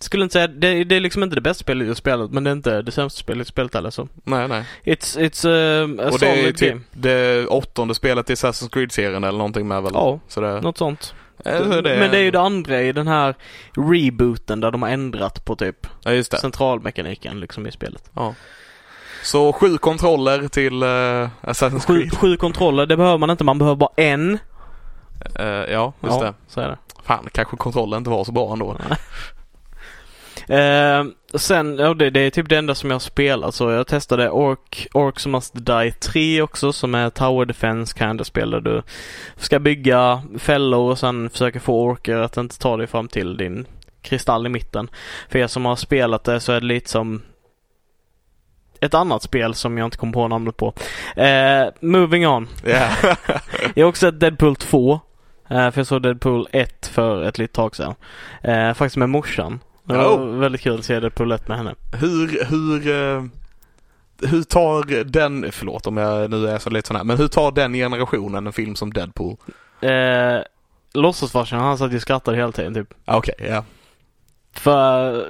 skulle inte säga, det, det är liksom inte det bästa spelet jag spelat, men det är inte det sämsta spelet jag spelat heller så. Nej, nej. It's, it's uh, a Och det är typ game. det åttonde spelet i Assassin's Creed-serien eller någonting med väl? Ja, Så det, något sånt. Det Men det är ju det andra i den här rebooten där de har ändrat på typ Ja, just det. centralmekaniken liksom i spelet. Så sju kontroller till uh, Assassin's Sju, Creed. sju kontroller, det behöver man inte, man behöver bara en. Eh, ja, just ja, det. så är det. Fan, kanske kontrollen inte var så bra ändå. Eh, sen, ja det, det är typ det enda som jag har spelat så jag testade Ork, Orcs Must Die 3 också som är Tower Defense kind of spel där du ska bygga fällor och sen försöka få orker att inte ta dig fram till din kristall i mitten. För er som har spelat det så är det lite som ett annat spel som jag inte kom på namnet på. Eh, moving on. Ja. Jag har också sett Deadpool 2. Eh, för jag såg Deadpool 1 för ett litet tag sedan. Eh, faktiskt med morsan. Det Oh. väldigt kul att se Deadpool 1 med henne. hur, hur, eh, hur tar den, förlåt om jag nu är så lite sån här, men hur tar den generationen en film som Deadpool? Eh, Låtsasfarsan han satt ju och skrattade hela tiden typ. Ah, Okej, ja. För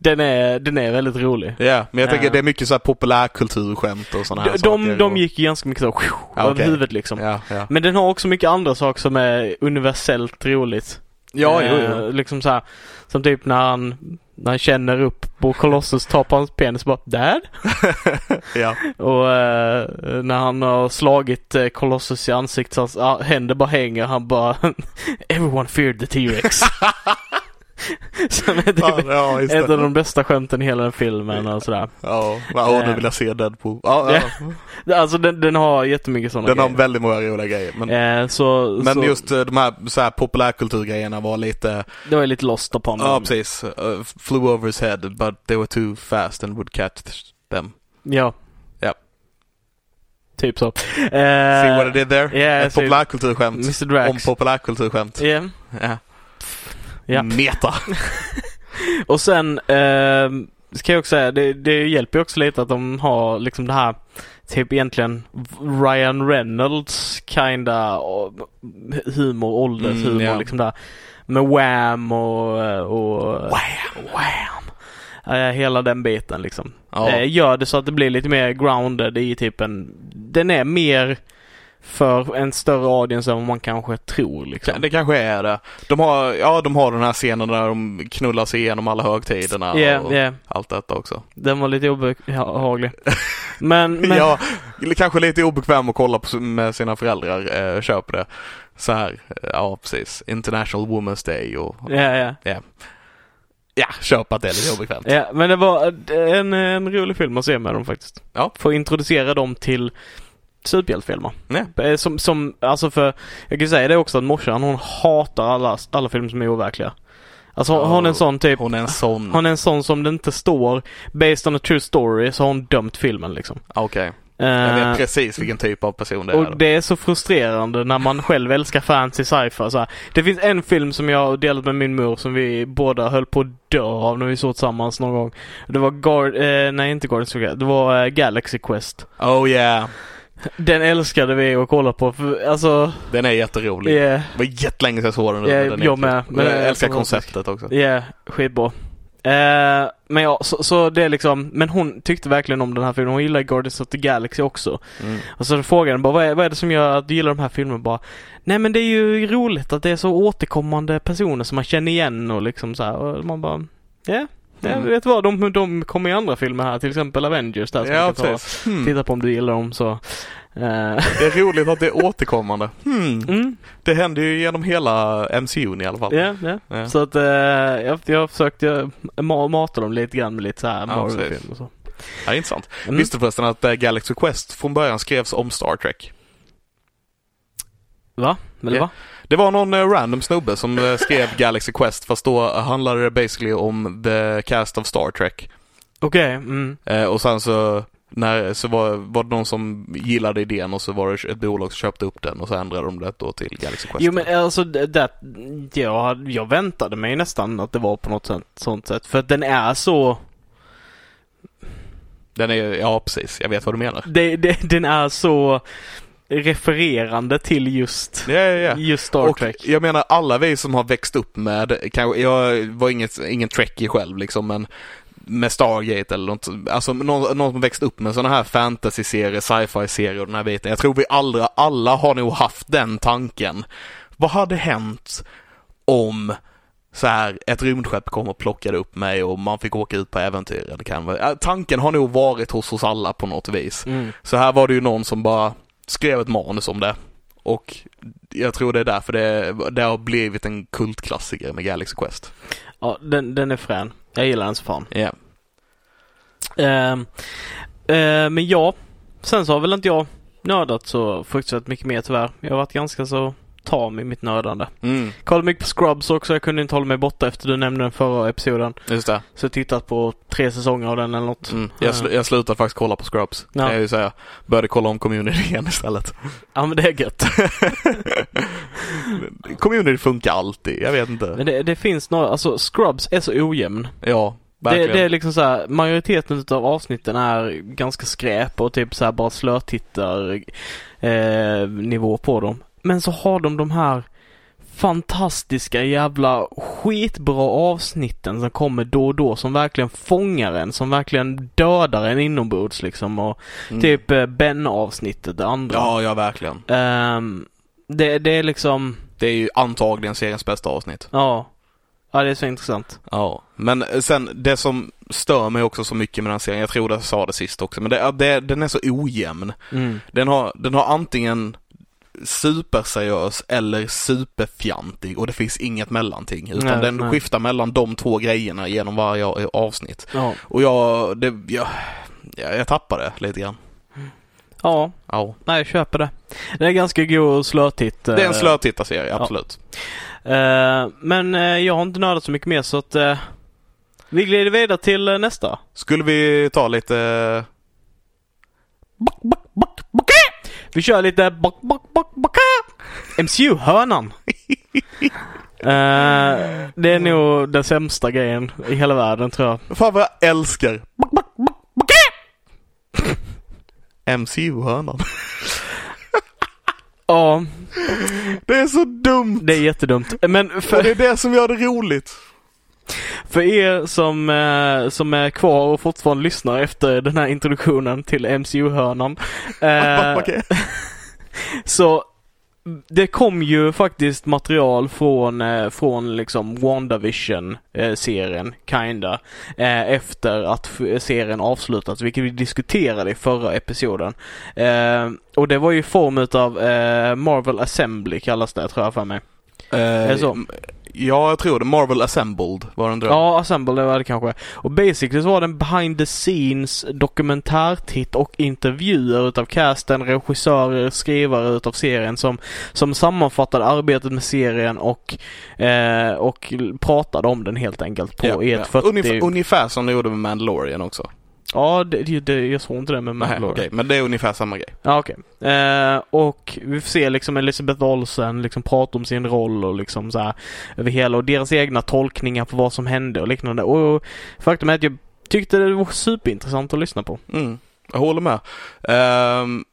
den är, den är väldigt rolig. Ja, men jag tänker Ja. det är mycket så här populärkulturskämt och sådana här De, saker. de, gick ju ganska mycket så Ja, över okej. huvudet liksom. Ja, ja. Men den har också mycket andra saker som är universellt roligt. Ja, jo, Eh, jo. liksom så här, som typ när han, när han känner upp på Colossus, tar på hans penis och bara Dad? ja. Och eh, när han har slagit eh, Colossus i ansiktet så hans ah, händer bara hänger. Han bara Everyone feared the T-Rex. Som är typ Ja, ja, ett av de bästa skämten i hela den filmen och sådär. Ja, ja nu vill jag se Deadpool. Ja, ja. Alltså den, den har jättemycket sådana Den har grejer. väldigt många roliga grejer. Men, Eh, så, men så, just eh, de här, så här populärkulturgrejerna var lite, det var lite lost upon ja precis, uh, flew over his head but they were too fast and would catch them. Ja. Ja. Typ så. See Eh, what I did there? yeah, Ett så- populärkulturskämt Mr om populärkulturskämt. Ja. Ja. Ja. Meta. Och sen eh, ska jag också säga, det, det hjälper ju också lite att de har liksom det här typ egentligen Ryan Reynolds kinda och humor, åldershumor Mm, ja. liksom där. Med Wham och, och Wham! Wham! Eh, hela den biten liksom. Ja. Eh, gör det så att det blir lite mer grounded i typ en, den är mer för en större audience än vad man kanske tror liksom. Det kanske är det. De har, ja, de har den här scenen där de knullar sig igenom alla högtiderna Ja, och ja. allt detta också. Den var lite obehaglig. Men, men Ja, kanske lite obekväm att kolla på med sina föräldrar. Eh, köper det. Så här, eh, ja precis. International Women's Day och ja, ja. ja, köp att det är lite obekvämt. Ja, men det var en, en rolig film att se med dem faktiskt. Ja. Få introducera dem till superhjältefilmer. Nej. Eh, Som, som, alltså för, jag kan säga det också att morsan hon hatar alla, alla filmer som är overkliga. Alltså hon, hon är en sån typ, Hon är en sån. hon är en sån som det inte står based on a true story så har hon dömt filmen liksom. Okej. Jag Eh, vet precis vilken typ av person det är. och det är så frustrerande när man själv älskar fantasy sci-fi. Så här. Det finns en film som jag delat med min mor som vi båda höll på att dö av när vi såg tillsammans någon gång. Det var Guard, eh, nej inte Guardians of det var eh, Galaxy Quest. Oh yeah. Den älskade vi att kolla på för, alltså, Den är jätterolig. yeah, Det var jättelänge sedan jag såg den. Ja, men den jag med, men jag är älskar konceptet också. yeah, skitbra. Eh, men ja, så, så det är liksom, men hon tyckte verkligen om den här filmen. Hon gillar Guardians of the Galaxy också. Mm. Och så frågade den bara, vad är, vad är det som gör att du gillar de här filmerna? Bara, nej men det är ju roligt att det är så återkommande personer som man känner igen och liksom så här. Och man bara, ja, ja Mm. vet du vad, de, de kommer i andra filmer här, till exempel Avengers där som Ja, kan ta. precis. Hmm. Titta på om du gillar dem så. Eh, Det är roligt att det är återkommande. Hmm. mm, Det händer ju genom hela MCUn i alla fall. ja, ja. Ja. Så att eh, jag, jag har försökt ma- mata dem lite grann med lite så här Ja, Marvel-film precis. och så. Ja, intressant. Mm. Visste du förresten att eh, Galaxy Quest från början skrevs om Star Trek? Va? Eller Ja. va? Det var någon eh, random snubbe som eh, skrev Galaxy Quest fast då handlade det basically om the cast of Star Trek. Okej, mm. Eh, och sen så, när, så var, var det någon som gillade idén och så var det ett bolag som köpte upp den och så ändrade de det då till Galaxy Quest. Jo men alltså det, jag, jag väntade mig nästan att det var på något sätt, sånt sätt. För att den är så, Den är, ja precis, jag vet vad du menar. det, det, den är så refererande till just, Ja, ja, ja. just Star och Trek. jag menar alla vi som har växt upp med, kanske, jag var inget, ingen trekkie själv liksom men med Stargate eller något, alltså någon, någon som växt upp med sådana här fantasy-serier, sci-fi-serier och den här biten. Jag tror vi aldrig, alla har nog haft den tanken. Vad hade hänt om så här, ett rymdskepp kom och plockade upp mig och man fick åka ut på äventyr. Det kan vara, tanken har nog varit hos oss alla på något vis. Mm. Så här var det ju någon som bara skrev ett manus om det. Och jag tror det är därför det, det har blivit en kultklassiker med Galaxy Quest. Ja, den, den är frän. Jag gillar den så fan. Ja. Ehm, eh, men ja, sen så har väl inte jag nördat så fruktansvärt mycket mer tyvärr. Jag har varit ganska så tam i mitt nördande. Mm, Kollade mycket på Scrubs också. Jag kunde inte hålla mig borta efter du nämnde den förra episoden. just det. Så jag tittat på tre säsonger av den eller något. Mm. Jag, sl- jag slutade faktiskt kolla på Scrubs, Ja. kan jag ju säga. Började kolla om Community igen istället. Ja men det är gött. community funkar alltid, jag vet inte. Men det, det finns några, alltså Scrubs är så ojämn. Ja, Det, det är liksom så här, majoriteten av avsnitten är ganska skräp och typ så här bara slötittar eh, nivå på dem. Men så har de de här fantastiska jävla skitbra avsnitten som kommer då och då som verkligen fångar en, som verkligen dödar en inombords liksom och Mm. typ eh, Ben-avsnittet, det andra. Ja, ja verkligen. Ehm, det, det är liksom, Det är ju antagligen seriens bästa avsnitt. ja. Ja, det är så intressant. Ja, men sen det som stör mig också så mycket med den serien, jag tror jag sa det sist också, men det, det, den är så ojämn. Mm. Den har, den har antingen superseriös eller superfjantig och det finns inget mellanting. Utan Nej, den nej. skiftar mellan de två grejerna genom varje avsnitt. Ja. Och jag, det, jag, jag, tappar det lite grann. Ja, Ja. nej jag köper det. Det är ganska god slötitt. Det är en slötittarserie, absolut. Uh, men eh, jag har inte nördat så mycket mer så att eh, vi glider vidare till eh, nästa. Skulle vi ta lite... Vi kör lite bock, bock, bock, bocka! MCU-hörnan. Eh, det är nog den sämsta grejen i hela världen tror jag. Fan vad jag älskar MCU-hörnan. Ja, Det är så dumt! det är jättedumt. Men För för, det är det som gör det roligt. För er som, eh, som är kvar och fortfarande lyssnar efter den här introduktionen till MCU-hörnan. eh. Så det kom ju faktiskt material från, eh, från liksom WandaVision-serien, kinda, eh, efter att serien avslutats, vilket vi diskuterade i förra episoden. Eh, och det var ju i form utav Marvel Assembly kallas det, tror jag för mig. Så? Ja, jag tror det. Marvel Assembled var den dröm. Ja, Assemble det var det kanske. Och basically så var det en behind the scenes dokumentärtitt och intervjuer utav casten, regissörer, skrivare utav serien som, som sammanfattade arbetet med serien och, eh, och pratade om den helt enkelt på Ja, ja. ett 40... Ungefär, ungefär som de gjorde med Mandalorian också. Ja, det, det, det, jag såg inte det med Nej, Mandalorian. okej, men det är ungefär samma grej. Ja, okej. Eh, och vi får se liksom Elizabeth Olsen liksom prata om sin roll och liksom så här över hela och deras egna tolkningar på vad som hände och liknande. Och faktum är att jag tyckte det var superintressant att lyssna på. Mm, jag håller med. Ehm,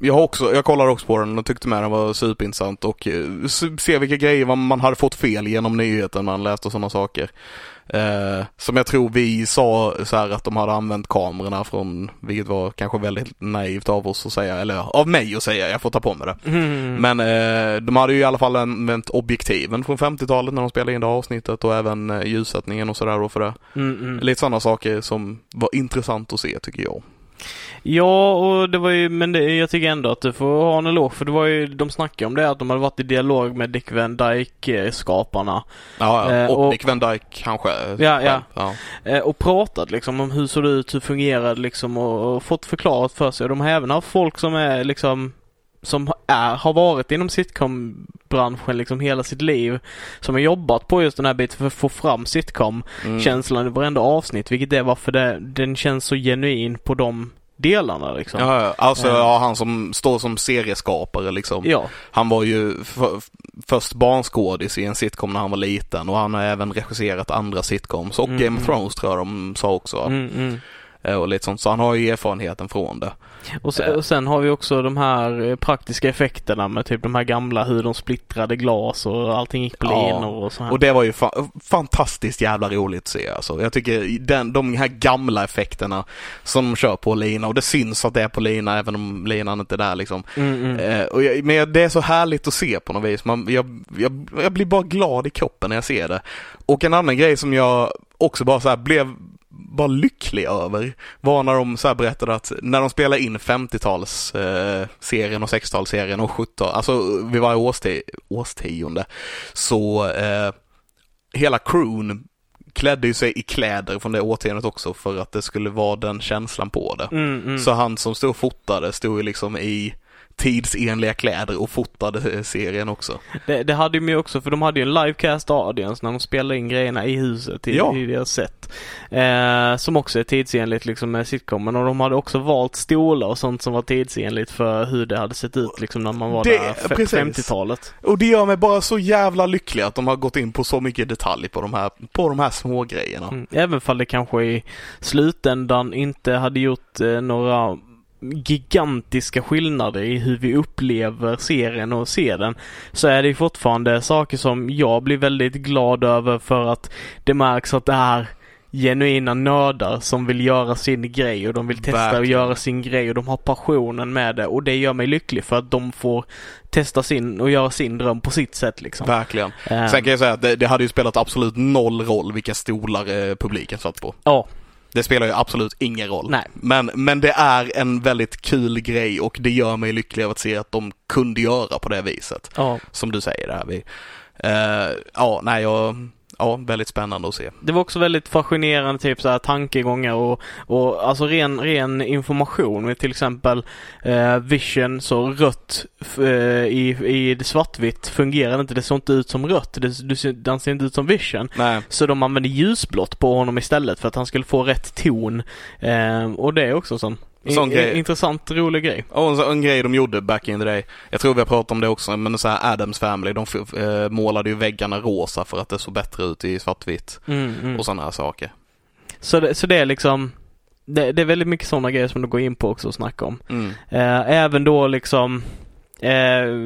jag har också, jag kollade också på den och tyckte med den var superintressant och uh, se vilka grejer man- man hade fått fel genom nyheten man läste och sådana saker. Eh, som jag tror vi sa så här att de hade använt kamerorna från, vilket var kanske väldigt naivt av oss att säga, eller av mig att säga, jag får ta på mig det. Mm. Men eh, de hade ju i alla fall använt objektiven från 50-talet när de spelade in det avsnittet och även eh, ljussättningen och sådär då för det. Mm, mm. Lite sådana saker som var intressant att se tycker jag. Ja, och det var ju, men det, jag tycker ändå att du får ha en eloge för det var ju, de snackade om det att de hade varit i dialog med Dick Van Dyke-skaparna. Ja, ja. Eh, och, och- Dick Van Dyke kanske. Ja, ja. ja. Eh, och pratat liksom om hur såg det ut, hur fungerade liksom och, och fått förklarat för sig. Och de har även haft folk som är liksom som är, har varit inom sitcom-branschen liksom hela sitt liv. Som har jobbat på just den här biten för att få fram sitcom-känslan Mm. i varenda avsnitt. Vilket är varför det, den känns så genuin på de delarna liksom. Ja. Alltså Ja. ja, han som står som serieskapare liksom. Ja. Han var ju först barnskådis i en sitcom när han var liten och han har även regisserat andra sitcoms och Mm, Game of. Thrones tror jag de sa också. Mm, mm. Eh, Och lite sånt. Så han har ju erfarenheten från det. Och, sen, och sen har vi också de här eh, praktiska effekterna med typ de här gamla hur de splittrade glas och allting gick på Ja. och så här. Och det var ju fa- fantastiskt jävla roligt att se alltså. Jag tycker den, de här gamla effekterna som de kör på lina och det syns att det är på lina även om linan inte är där liksom. Mm, mm. Eh, och jag, men det är så härligt att se på något vis. Man, jag, jag, jag blir bara glad i kroppen när jag ser det. Och en annan grej som jag också bara så här blev bara lycklig över var när de så berättade att när de spelar in 50-tals eh, och 60-talsserien och 70 alltså vid varje årsti, årstionde så eh, hela crewn klädde ju sig i kläder från det årtiondet också för att det skulle vara den känslan på det. Mm, mm. Så han som stod och fotade stod ju liksom i tidsenliga kläder och fotade eh, serien också. Det, det hade de ju också, för de hade ju en livecast audience när de spelade in grejerna i huset i, Ja. i deras set. Eh, som också är tidsenligt liksom med sitcomen och de hade också valt stolar och sånt som var tidsenligt för hur det hade sett ut liksom när man var Det- där f- på precis. 50-talet. Och det gör mig bara så jävla lycklig att de har gått in på så mycket detalj på de här, på de här små grejerna. Mm. Även fall det kanske i slutändan inte hade gjort eh, några gigantiska skillnader i hur vi upplever serien och ser den så är det fortfarande saker som jag blir väldigt glad över för att det märks att det är genuina nördar som vill göra sin grej och de vill testa Verkligen. och göra sin grej och de har passionen med det och det gör mig lycklig för att de får testa sin och göra sin dröm på sitt sätt liksom. Verkligen. Eh, Sen kan jag säga att det, det hade ju spelat absolut noll roll vilka stolar eh, publiken satt på. Ja, Det spelar ju absolut ingen roll. nej. Men, men det är en väldigt kul grej och det gör mig lycklig av att se att de kunde göra på det viset. Ja. Som du säger där. Vi, eh, ja, nej, jag, ja, väldigt spännande att se. Det var också väldigt fascinerande typ så här tankegångar och, och alltså ren, ren information med till exempel eh, Vision så rött eh, i, i det svartvitt fungerar inte. Det såg inte ut som rött. Det, ser- den ser inte ut som Vision. Nej, Så de använde ljusblått på honom istället för att han skulle få rätt ton. Eh, och det är också sån Sån in, grej. intressant, rolig grej. och en, en grej de gjorde back in the day. Jag tror vi har pratat om det också, men så här Adams Family, de eh, målade ju väggarna rosa för att det såg bättre ut i svartvitt. Mm, mm. Och sådana här saker. Så, det, så det är liksom det, det är väldigt mycket sådana grejer som de går in på också och snackar om. Mm. Eh, även då liksom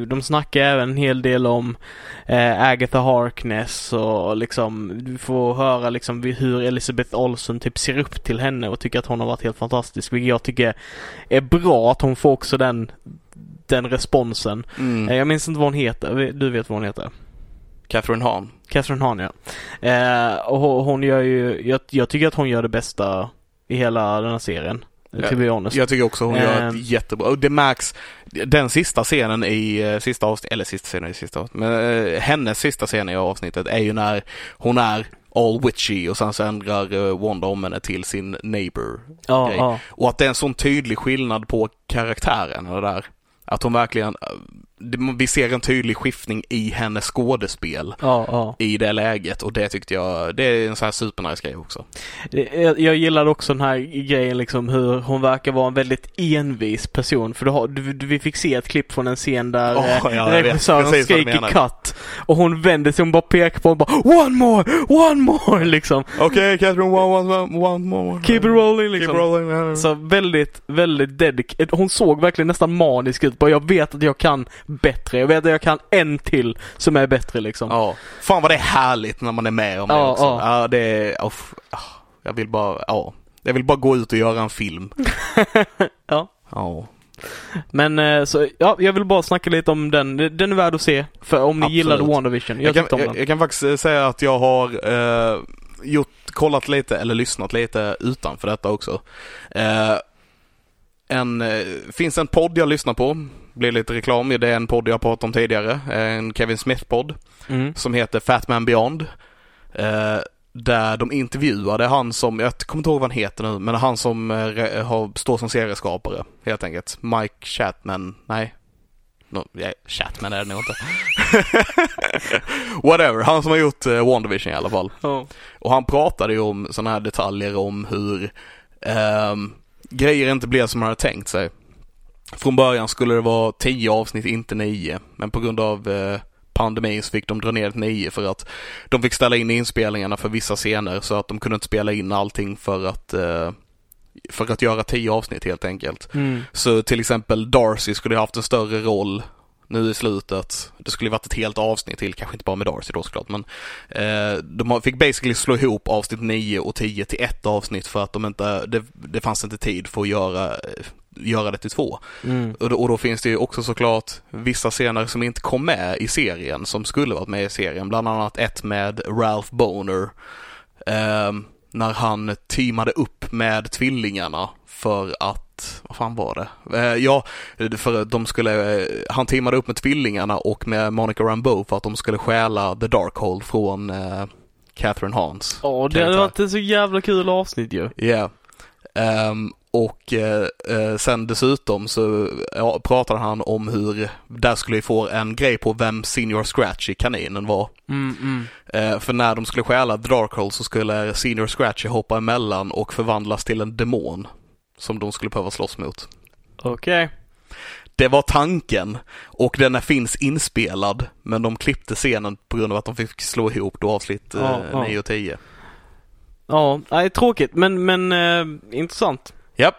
de snackar även en hel del om eh, Agatha Harkness och liksom du får höra liksom hur Elizabeth Olsen typ ser upp till henne och tycker att hon har varit helt fantastisk. Vilket jag tycker är bra att hon får också den den responsen. Mm. Eh, jag minns inte vad hon heter. Du vet vad hon heter? Catherine Hahn. Catherine Hahn ja. Eh, och hon gör ju, jag, jag tycker att hon gör det bästa i hela den här serien. To be honest. Jag tycker också hon gör Ehm. ett jättebra, och det märks, den sista scenen i uh, sista avsnittet, eller sista scenen i sista avsnittet, men eh, hennes sista scen i avsnittet är ju när hon är all witchy och sen så ändrar Wanda om henne till sin neighbor. ja, ja. Och att det är en sån tydlig skillnad på karaktären och det där. Att hon verkligen, eh, vi ser en tydlig skiftning i hennes skådespel Ja, ja. i det läget och det tyckte jag, det är en sån här supernice grej också. Jag, jag gillade också den här grejen liksom hur hon verkar vara en väldigt envis person. För du har, du, du, vi fick se ett klipp från en scen där eh, ja, vet regissören skriker cut. Och hon vänder sig och bara pekar på och bara One more! One more! Liksom. Okej, Catherine, one, one, one more. Keep it rolling liksom. Keep rolling. Så väldigt, väldigt dedicated. Hon såg verkligen nästan manisk ut. Bara jag vet att jag kan bättre. Jag vet att jag kan en till som är bättre liksom. Ja. Fan vad det är härligt när man är med om det Ja, också. ja. Ja, det är, uff, ah, jag vill bara, ja. Jag vill bara gå ut och göra en film. Ja. Ja. Men eh, så, ja, jag vill bara snacka lite om den. Den är värd att se. För om ni Absolut. gillade WandaVision. Jag, Jag kan, jag, jag kan faktiskt eh, säga att jag har eh, gjort, kollat lite eller lyssnat lite utanför detta också. Eh, en, eh, finns en podd jag lyssnar på, blir lite reklam, det är en podd jag pratat om tidigare, en Kevin Smith-podd Mm. som heter Fat Man Beyond. Eh, där de intervjuade han som, jag kommer inte ihåg vad han heter nu, men han som eh, har, står som serieskapare helt enkelt. Mike Chatman, nej. No, ja, Chatman är det nog inte. Whatever, han som har gjort eh, WandaVision i alla fall. Ja. Och han pratade ju om sådana här detaljer om hur ehm, grejer inte blev som man hade tänkt sig. Från början skulle det vara tio avsnitt, inte nio. Men på grund av eh, pandemin så fick de dra ner till nio för att de fick ställa in inspelningarna för vissa scener så att de kunde inte spela in allting för att eh, för att göra tio avsnitt helt enkelt. Mm. Så till exempel Darcy skulle ha haft en större roll nu i slutet. Det skulle varit ett helt avsnitt till, kanske inte bara med Darcy då såklart, men eh, de fick basically slå ihop avsnitt 9 och 10 till ett avsnitt för att de inte, det, det fanns inte tid för att göra, eh, göra det till två. Mm. Och då, och då finns det ju också såklart vissa scener som inte kom med i serien, som skulle varit med i serien. Bland annat ett med Ralph Boner. ehm, när han teamade upp med tvillingarna för att, vad fan var det? Eh, ja, för de skulle, eh, han teamade upp med tvillingarna och med Monica Rambeau för att de skulle stjäla The Darkhold från eh, Catherine Hans. Ja, det hade varit ett så jävla kul avsnitt ju. Ja. Ehm, och eh, eh, sen dessutom så ja, pratade han om hur, där skulle vi få en grej på vem Senior Scratchy kaninen var. Mm, mm. Eh, för när de skulle stjäla The Darkhold så skulle Senior Scratchy hoppa emellan och förvandlas till en demon. Som de skulle behöva slåss mot. Okej. Det var tanken och den finns inspelad men de klippte scenen på grund av att de fick slå ihop då avsnitt eh, Ja, ja. 9 och 10. Ja, nej, tråkigt men, men eh, intressant. Japp.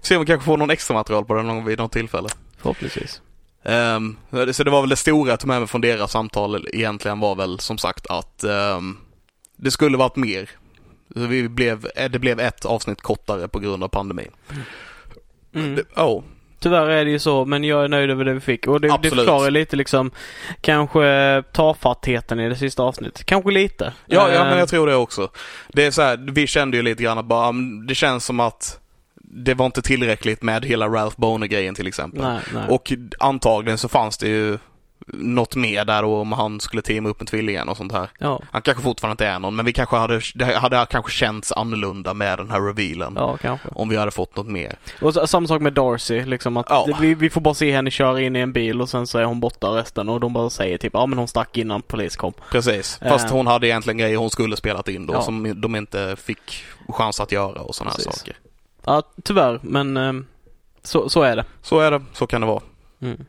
Se om vi kanske får någon extra material på den någon, vid något tillfälle. Förhoppningsvis. Ehm, så det var väl det stora jag tog med mig från deras samtal egentligen var väl som sagt att ehm, det skulle varit mer. Så Vi blev, eh, det blev ett avsnitt kortare på grund av pandemin. Mm. Det- Ja, Tyvärr är det ju så, men jag är nöjd över det vi fick. Och det, det Absolut. förklarar lite liksom kanske tafattheten i det sista avsnittet. Kanske lite. ja, ja men jag tror det också. Det är så här, vi kände ju lite grann att bara, mm, det känns som att det var inte tillräckligt med hela Ralph Boner-grejen till exempel. Nej, nej. Och antagligen så fanns det ju något mer där om han skulle teama upp med tvillingen och sånt här. ja, Han kanske fortfarande inte är någon, men vi kanske hade, det hade kanske känts annorlunda med den här revealen. ja, kanske. Om vi hade fått något mer. Och så, samma sak med Darcy, liksom att Ja. vi, vi får bara se henne köra in i en bil och sen så är hon borta resten och de bara säger typ ja men hon stack innan polis kom. Precis. Fast Eh. hon hade egentligen grejer hon skulle spelat in då Ja. som de inte fick chans att göra och sådana här saker. Ja, tyvärr, men ehm, så, så är det. Så är det, så kan det vara. Mm.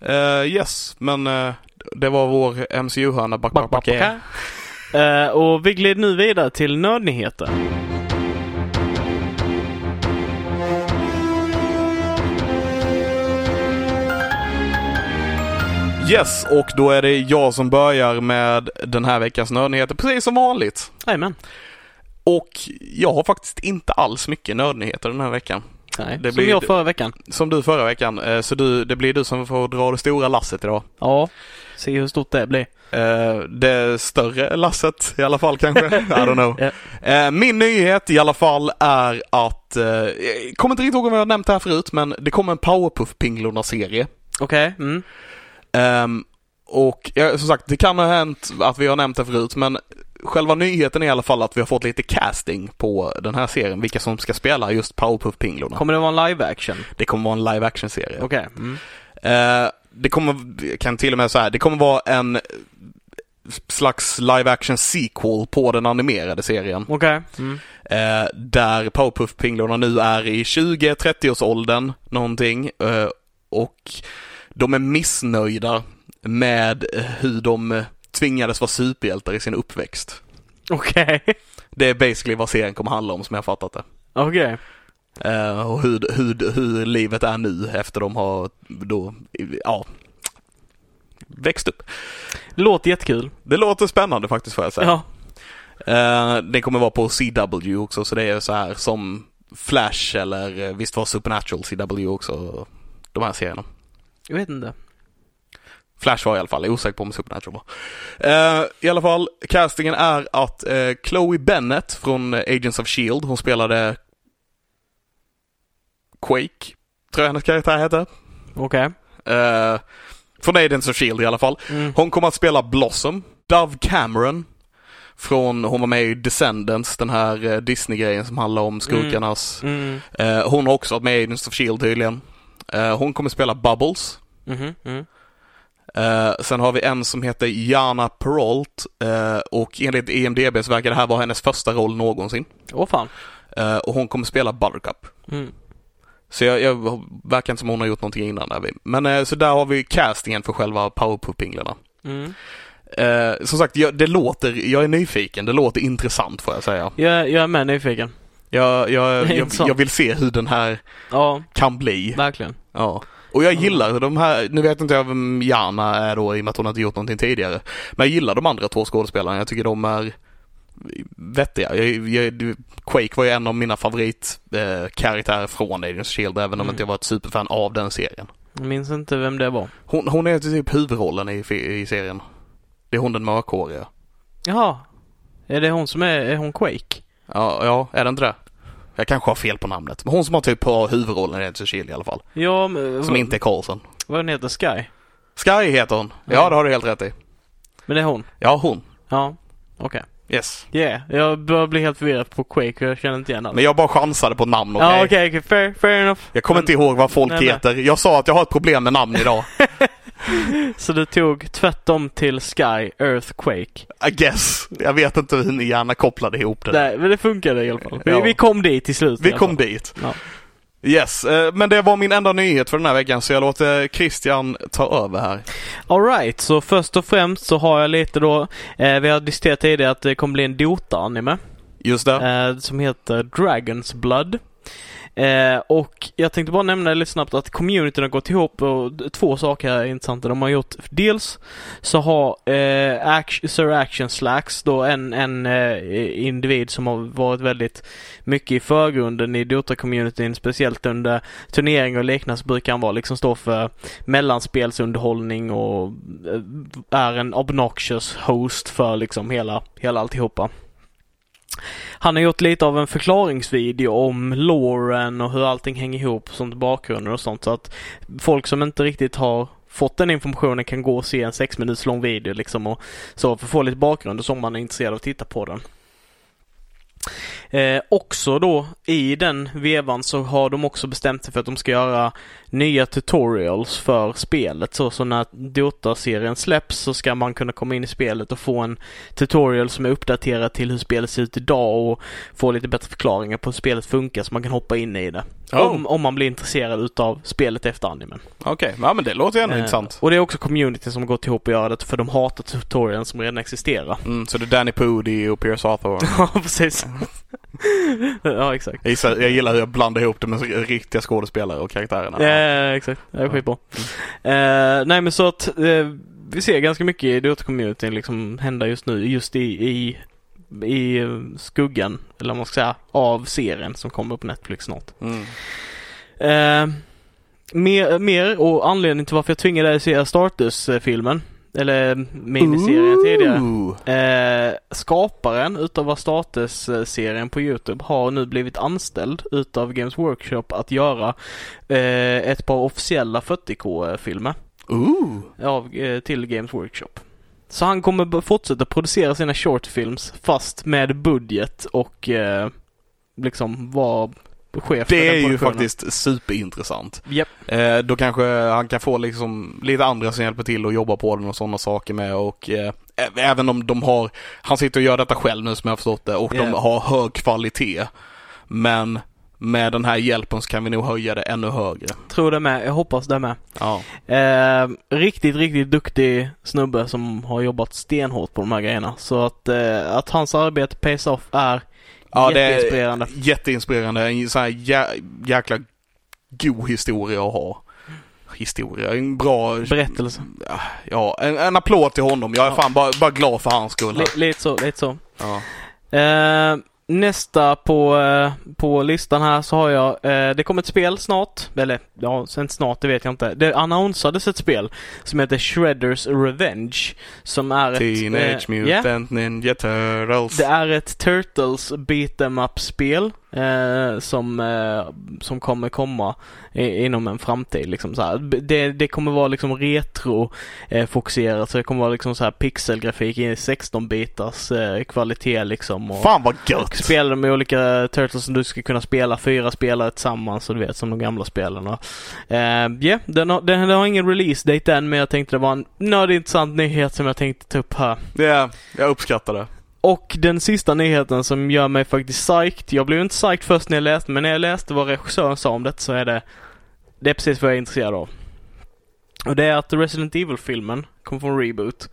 Eh, yes, men eh, det var vår MCU-hörna back, back, back, back. Eh, och vi glider nu vidare till nödnyheter. Yes, och då är det jag som börjar med den här veckans nördnyheter, precis som vanligt. Jajamän. Och jag har faktiskt inte alls mycket nördnyheter den här veckan. Nej, Det som blir- jag förra veckan. Som du förra veckan. Eh, Så du, det blir du som får dra det stora lasset idag. Ja, se hur stort det blir. Eh, Det större lasset i alla fall kanske. I don't know. Eh, Min nyhet i alla fall är att, eh, jag kommer inte riktigt ihåg om jag har nämnt det här förut, men det kommer en Powerpuff-pinglorna-serie. Okej, mm. Ehm, och som sagt, det kan ha hänt att vi har nämnt det förut, men själva nyheten är i alla fall att vi har fått lite casting på den här serien, vilka som ska spela just Powerpuff-pinglorna. Kommer det vara en live action? Det kommer vara en live action-serie. Okej. Mm. Eh, det kommer, kan till och med säga, det kommer vara en slags live action sequel på den animerade serien. Okej. Mm. Eh, där Powerpuff-pinglorna nu är i 20-30-årsåldern någonting. Eh, och de är missnöjda med hur de tvingades vara superhjältar i sin uppväxt. Okej. Det är basically vad serien kommer handla om som jag fattat det. Okej. Eh, och hur, hur, hur livet är nu efter de har då, ja, växt upp. Låter jättekul. Det låter spännande faktiskt får jag säga. Ja. Eh, det kommer vara på CW också så det är så här som Flash eller eh, visst var Supernatural CW också de här serierna. Jag vet inte. Flash var i alla fall, jag är osäker på om Supernatural var. Eh, I alla fall, castingen är att eh, Chloe Bennett från eh, Agents of Shield, hon spelade Quake, tror jag hennes karaktär hette. Okej. Eh, från Agents of Shield i alla fall. Mm. Hon kommer att spela Blossom. Dove Cameron. Från, hon var med i Descendants, den här eh, Disney-grejen som handlar om skurkarnas. Mm. Eh, hon har också varit med i Agents of Shield tydligen. Hon kommer spela Bubbles. Mhm. Eh, sen har vi en som heter Jana Perrault eh, och enligt EMDB så verkar det här vara hennes första roll någonsin. Åh fan. Eh, och hon kommer spela Buttercup. Mm. Så jag, jag verkar inte som hon har gjort någonting innan där. vi- Men eh, så där har vi castingen för själva Powerpuff-pinglarna. Mm. Eh, som sagt, jag, det låter, jag är nyfiken. Det låter intressant får jag säga. Jag, jag är med nyfiken. Jag, jag, jag, jag vill se hur den här Ja, kan bli. verkligen. Ja. Och jag gillar de här, nu vet inte jag vem Jana är då i och med att hon inte gjort någonting tidigare. Men jag gillar de andra två skådespelarna. Jag tycker de är vettiga. Jag, jag, Quake var ju en av mina favoritkaraktärer eh, från Agents Shield även om Mm. inte jag var ett superfan av den serien. Jag minns inte vem det var. Hon, hon är typ huvudrollen i, i serien. Det är hon den mörkhåriga. Jaha. Är det hon som är, är hon Quake? Ja, ja, är det inte det? Jag kanske har fel på namnet. Men hon som har typ på huvudrollen i Shield i alla fall. Ja, men, Som inte är Carlson. Vad den heter? Sky? Sky heter hon. Ja, Ja. det har du helt rätt i. Men det är hon? Ja, hon. Ja. Okej. Yes. Yeah. Jag börjar bli helt förvirrad på Quake och jag känner inte igen allt. Men jag bara chansade på namn, okej? Ja, okej, okej. Fair, fair enough. Jag kommer Men- inte ihåg vad folk Nej, nej. heter. Jag sa att jag har ett problem med namn idag. Så du tog tvärtom till Sky, Earth, Quake? I guess. Jag vet inte hur ni gärna kopplade ihop det. Nej, men det funkade i alla fall. Vi, Ja. vi kom dit till slut. Vi kom dit. Ja. Yes, eh, men det var min enda nyhet för den här veckan så jag låter Christian ta över här. Alright, så först och främst så har jag lite då, eh, vi har diskuterat tidigare att det kommer bli en Dota-anime. Just det. eh, som heter Dragons Blood. Eh, och jag tänkte bara nämna lite snabbt att communityn har gått ihop och två saker är intressanta. De har gjort, dels så har eh, Action, Sir Action Slacks då en, en eh, individ som har varit väldigt mycket i förgrunden i Dota-communityn, speciellt under turneringar och liknande så brukar han vara liksom stå för mellanspelsunderhållning och eh, är en obnoxious host för liksom hela, hela alltihopa. Han har gjort lite av en förklaringsvideo om loren och hur allting hänger ihop, sånt bakgrunder och sånt så att folk som inte riktigt har fått den informationen kan gå och se en sex minuters lång video liksom och så för att få lite bakgrund och så om man är intresserad av att titta på den. Eh, också då i den vevan så har de också bestämt sig för att de ska göra nya tutorials för spelet. Så, så när Dota-serien släpps så ska man kunna komma in i spelet och få en tutorial som är uppdaterad till hur spelet ser ut idag och få lite bättre förklaringar på hur spelet funkar så man kan hoppa in i det. Oh. Om, om man blir intresserad utav spelet efter animen. Okej, ja men det låter ju ändå Eh, intressant. Och det är också communityn som har gått ihop och gör det för de hatar tutorialen som redan existerar. Mm, så det är Danny Pudi och Pierce Arthur. Ja, precis. ja, exakt. Jag, gissar, jag gillar hur jag blandar ihop det med riktiga skådespelare och karaktärerna. Ja, exakt. Det är skitbra. Eh, nej men så att eh, vi ser ganska mycket i Dota-communityn liksom hända just nu, just i, i, i skuggan, eller vad man ska säga, av serien som kommer på Netflix snart. Mm. Eh, mer, mer och anledningen till varför jag tvingade dig att se Astartes-filmen. Eller miniserien tidigare. Ooh. Eh, skaparen utav Astartes-serien på Youtube har nu blivit anställd utav Games Workshop att göra eh, ett par officiella 40K-filmer Ooh. av, eh, till Games Workshop. Så han kommer fortsätta producera sina shortfilms fast med budget och eh, liksom vara chef Det är ju faktiskt superintressant. Japp. Eh, då kanske han kan få liksom lite andra som hjälper till att jobba på den och sådana saker med och eh, även om de har, han sitter och gör detta själv nu som jag har förstått det och de Ja. har hög kvalitet. Men med den här hjälpen så kan vi nog höja det ännu högre. Tror det med. Jag hoppas det med. Ja. Eh, riktigt, riktigt duktig snubbe som har jobbat stenhårt på de här grejerna. Så att, eh, att hans arbete pays off är Ja, det är jätteinspirerande. jätteinspirerande. En sån här jä- jäkla god historia att ha. Historia, en bra... Berättelse. Ja, en, en applåd till honom. Jag är Ja. fan bara, bara glad för hans skull. Li- lite så, lite så. Ja. Eh, nästa på, eh, på listan här så har jag, eh, det kommer ett spel snart. Eller ja, sen snart, det vet jag inte. Det annonsades ett spel som heter Shredders Revenge. Som är ett... Teenage eh, Mutant Ninja Turtles. Det är ett Turtles beat em up-spel eh, som, eh, som kommer komma i, inom en framtid. Liksom, så här. Det, det kommer vara liksom retro eh, så det kommer vara liksom så här pixelgrafik i 16-bitars eh, kvalitet liksom. Och, Fan vad och gött! spela med olika Turtles som du ska kunna spela fyra spelare tillsammans så du vet som de gamla spelen. och, eh, Ja, den, har, den, har ingen release date än men jag tänkte det var en nördig intressant nyhet som jag tänkte ta upp här. Ja, jag uppskattar det. Och den sista nyheten som gör mig faktiskt psyched. Jag blev inte psyched först när jag läste, men när jag läste vad regissören sa om det så är det Det är precis vad jag är intresserad av. Och det är att Resident Evil-filmen kommer få en reboot.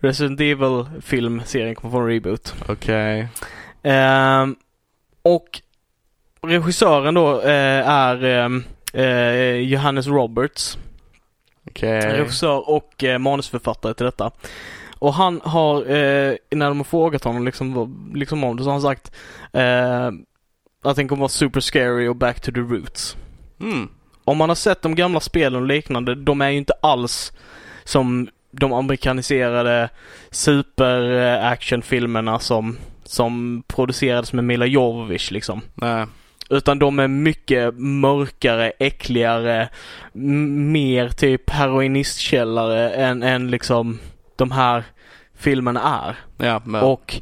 Resident Evil-filmserien kommer få en reboot. Okej. Ehm, och regissören då eh, är ehm, eh, Johannes Roberts. Okej. Regissör och eh, manusförfattare till detta. Och han har, eh, när de har frågat honom liksom, liksom om det, så har han sagt eh, att den kommer vara super scary och back to the roots. Mm. Om man har sett de gamla spelen och liknande, de är ju inte alls som de amerikaniserade super eh, som, som producerades med Mila Jovovich liksom. Nej. Utan de är mycket mörkare, äckligare, mer typ heroinistkällare än, än liksom de här filmerna är. Ja, men. Och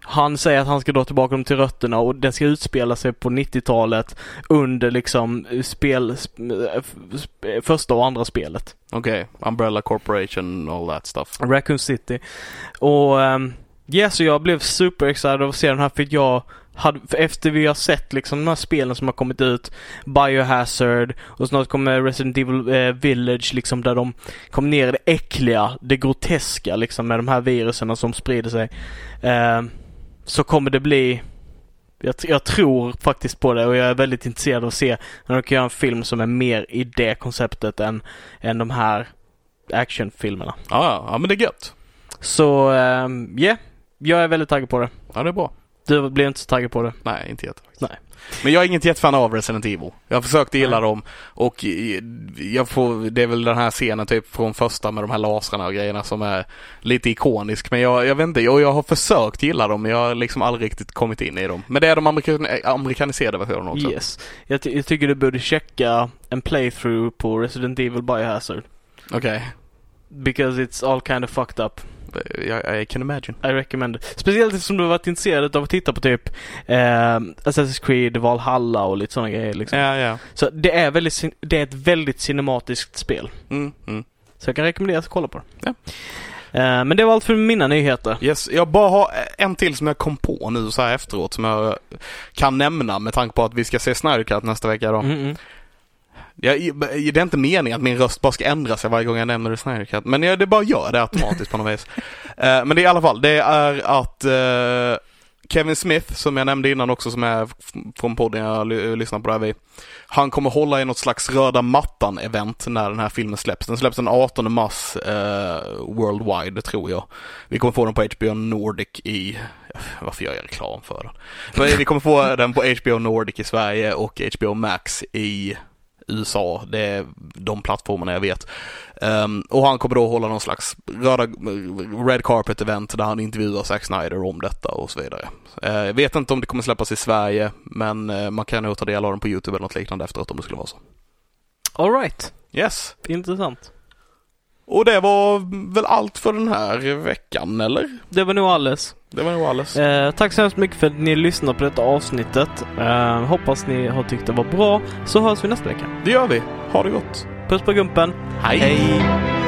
han säger att han ska dra tillbaka dem till rötterna och den ska utspela sig på 90-talet under liksom spel, sp- sp- första och andra spelet. Okej. Umbrella Corporation all that stuff. Raccoon City. Och um, ja, så jag blev super excited av att se den här för jag hade, efter vi har sett liksom de här spelen som har kommit ut, Biohazard och snart kommer Resident Evil eh, Village liksom där de kom ner i det äckliga, det groteska liksom med de här virusen som sprider sig. Eh, så kommer det bli jag, jag tror faktiskt på det och jag är väldigt intresserad av att se när de kan göra en film som är mer i det konceptet än, än de här actionfilmerna. Ja, ja. Men det är gött. Så, ehm, ja. jag är väldigt taggad på det. Ja, det är bra. Du blir inte så taggad på det. Nej, inte jätte. Nej. Men jag är inget jättefan av Resident Evil. Jag har försökt gilla Nej. dem och jag får, det är väl den här scenen typ från första med de här lasrarna och grejerna som är lite ikonisk. Men jag, jag vet inte, och jag har försökt gilla dem men jag har liksom aldrig riktigt kommit in i dem. Men det är de amerikan, amerikaniserade versionerna också. Yes. Jag, jag tycker du borde checka en playthrough på Resident Evil Biohazard. Okej. Because it's all kind of fucked up. Jag, I can imagine. I recommend. Speciellt eftersom du varit intresserad av att titta på typ ehm, Assassin's Creed, Valhalla och lite sådana grejer liksom. Ja, ja. Så det är, väldigt, det är ett väldigt cinematiskt spel. Mm, mm. Så jag kan rekommendera att kolla på det. Ja. Eh, men det var allt för mina nyheter. Yes, jag bara har en till som jag kom på nu så här efteråt som jag kan nämna med tanke på att vi ska se Snyder nästa vecka då. Mm, mm. Jag, det är inte meningen att min röst bara ska ändra sig varje gång jag nämner Snyder Cut, men jag, det bara gör det automatiskt på något vis. Eh, men det är i alla fall, det är att uh, Kevin Smith, som jag nämnde innan också, som är från podden jag lyssnar på det här vid. Han kommer hålla i något slags röda mattan-event när den här filmen släpps. Den släpps den 18 mars eh, worldwide, tror jag. Vi kommer få den på HBO Nordic i, varför gör jag reklam för den? Vi kommer få den på HBO Nordic i Sverige och HBO Max i USA. Det är de plattformarna jag vet. Um, och han kommer då hålla någon slags röda, red carpet event där han intervjuar Zack Snyder om detta och så vidare. Uh, jag vet inte om det kommer släppas i Sverige men uh, man kan nog ta del av den på YouTube eller något liknande efteråt om det skulle vara så. Alright. Yes. Intressant. Och det var väl allt för den här veckan, eller? Det var nog alles. Det var nog alles. Eh, tack så hemskt mycket för att ni lyssnade på detta avsnittet. Eh, hoppas ni har tyckt det var bra, så hörs vi nästa vecka. Det gör vi. Ha det gott. Puss på gumpen. Hej. Hej.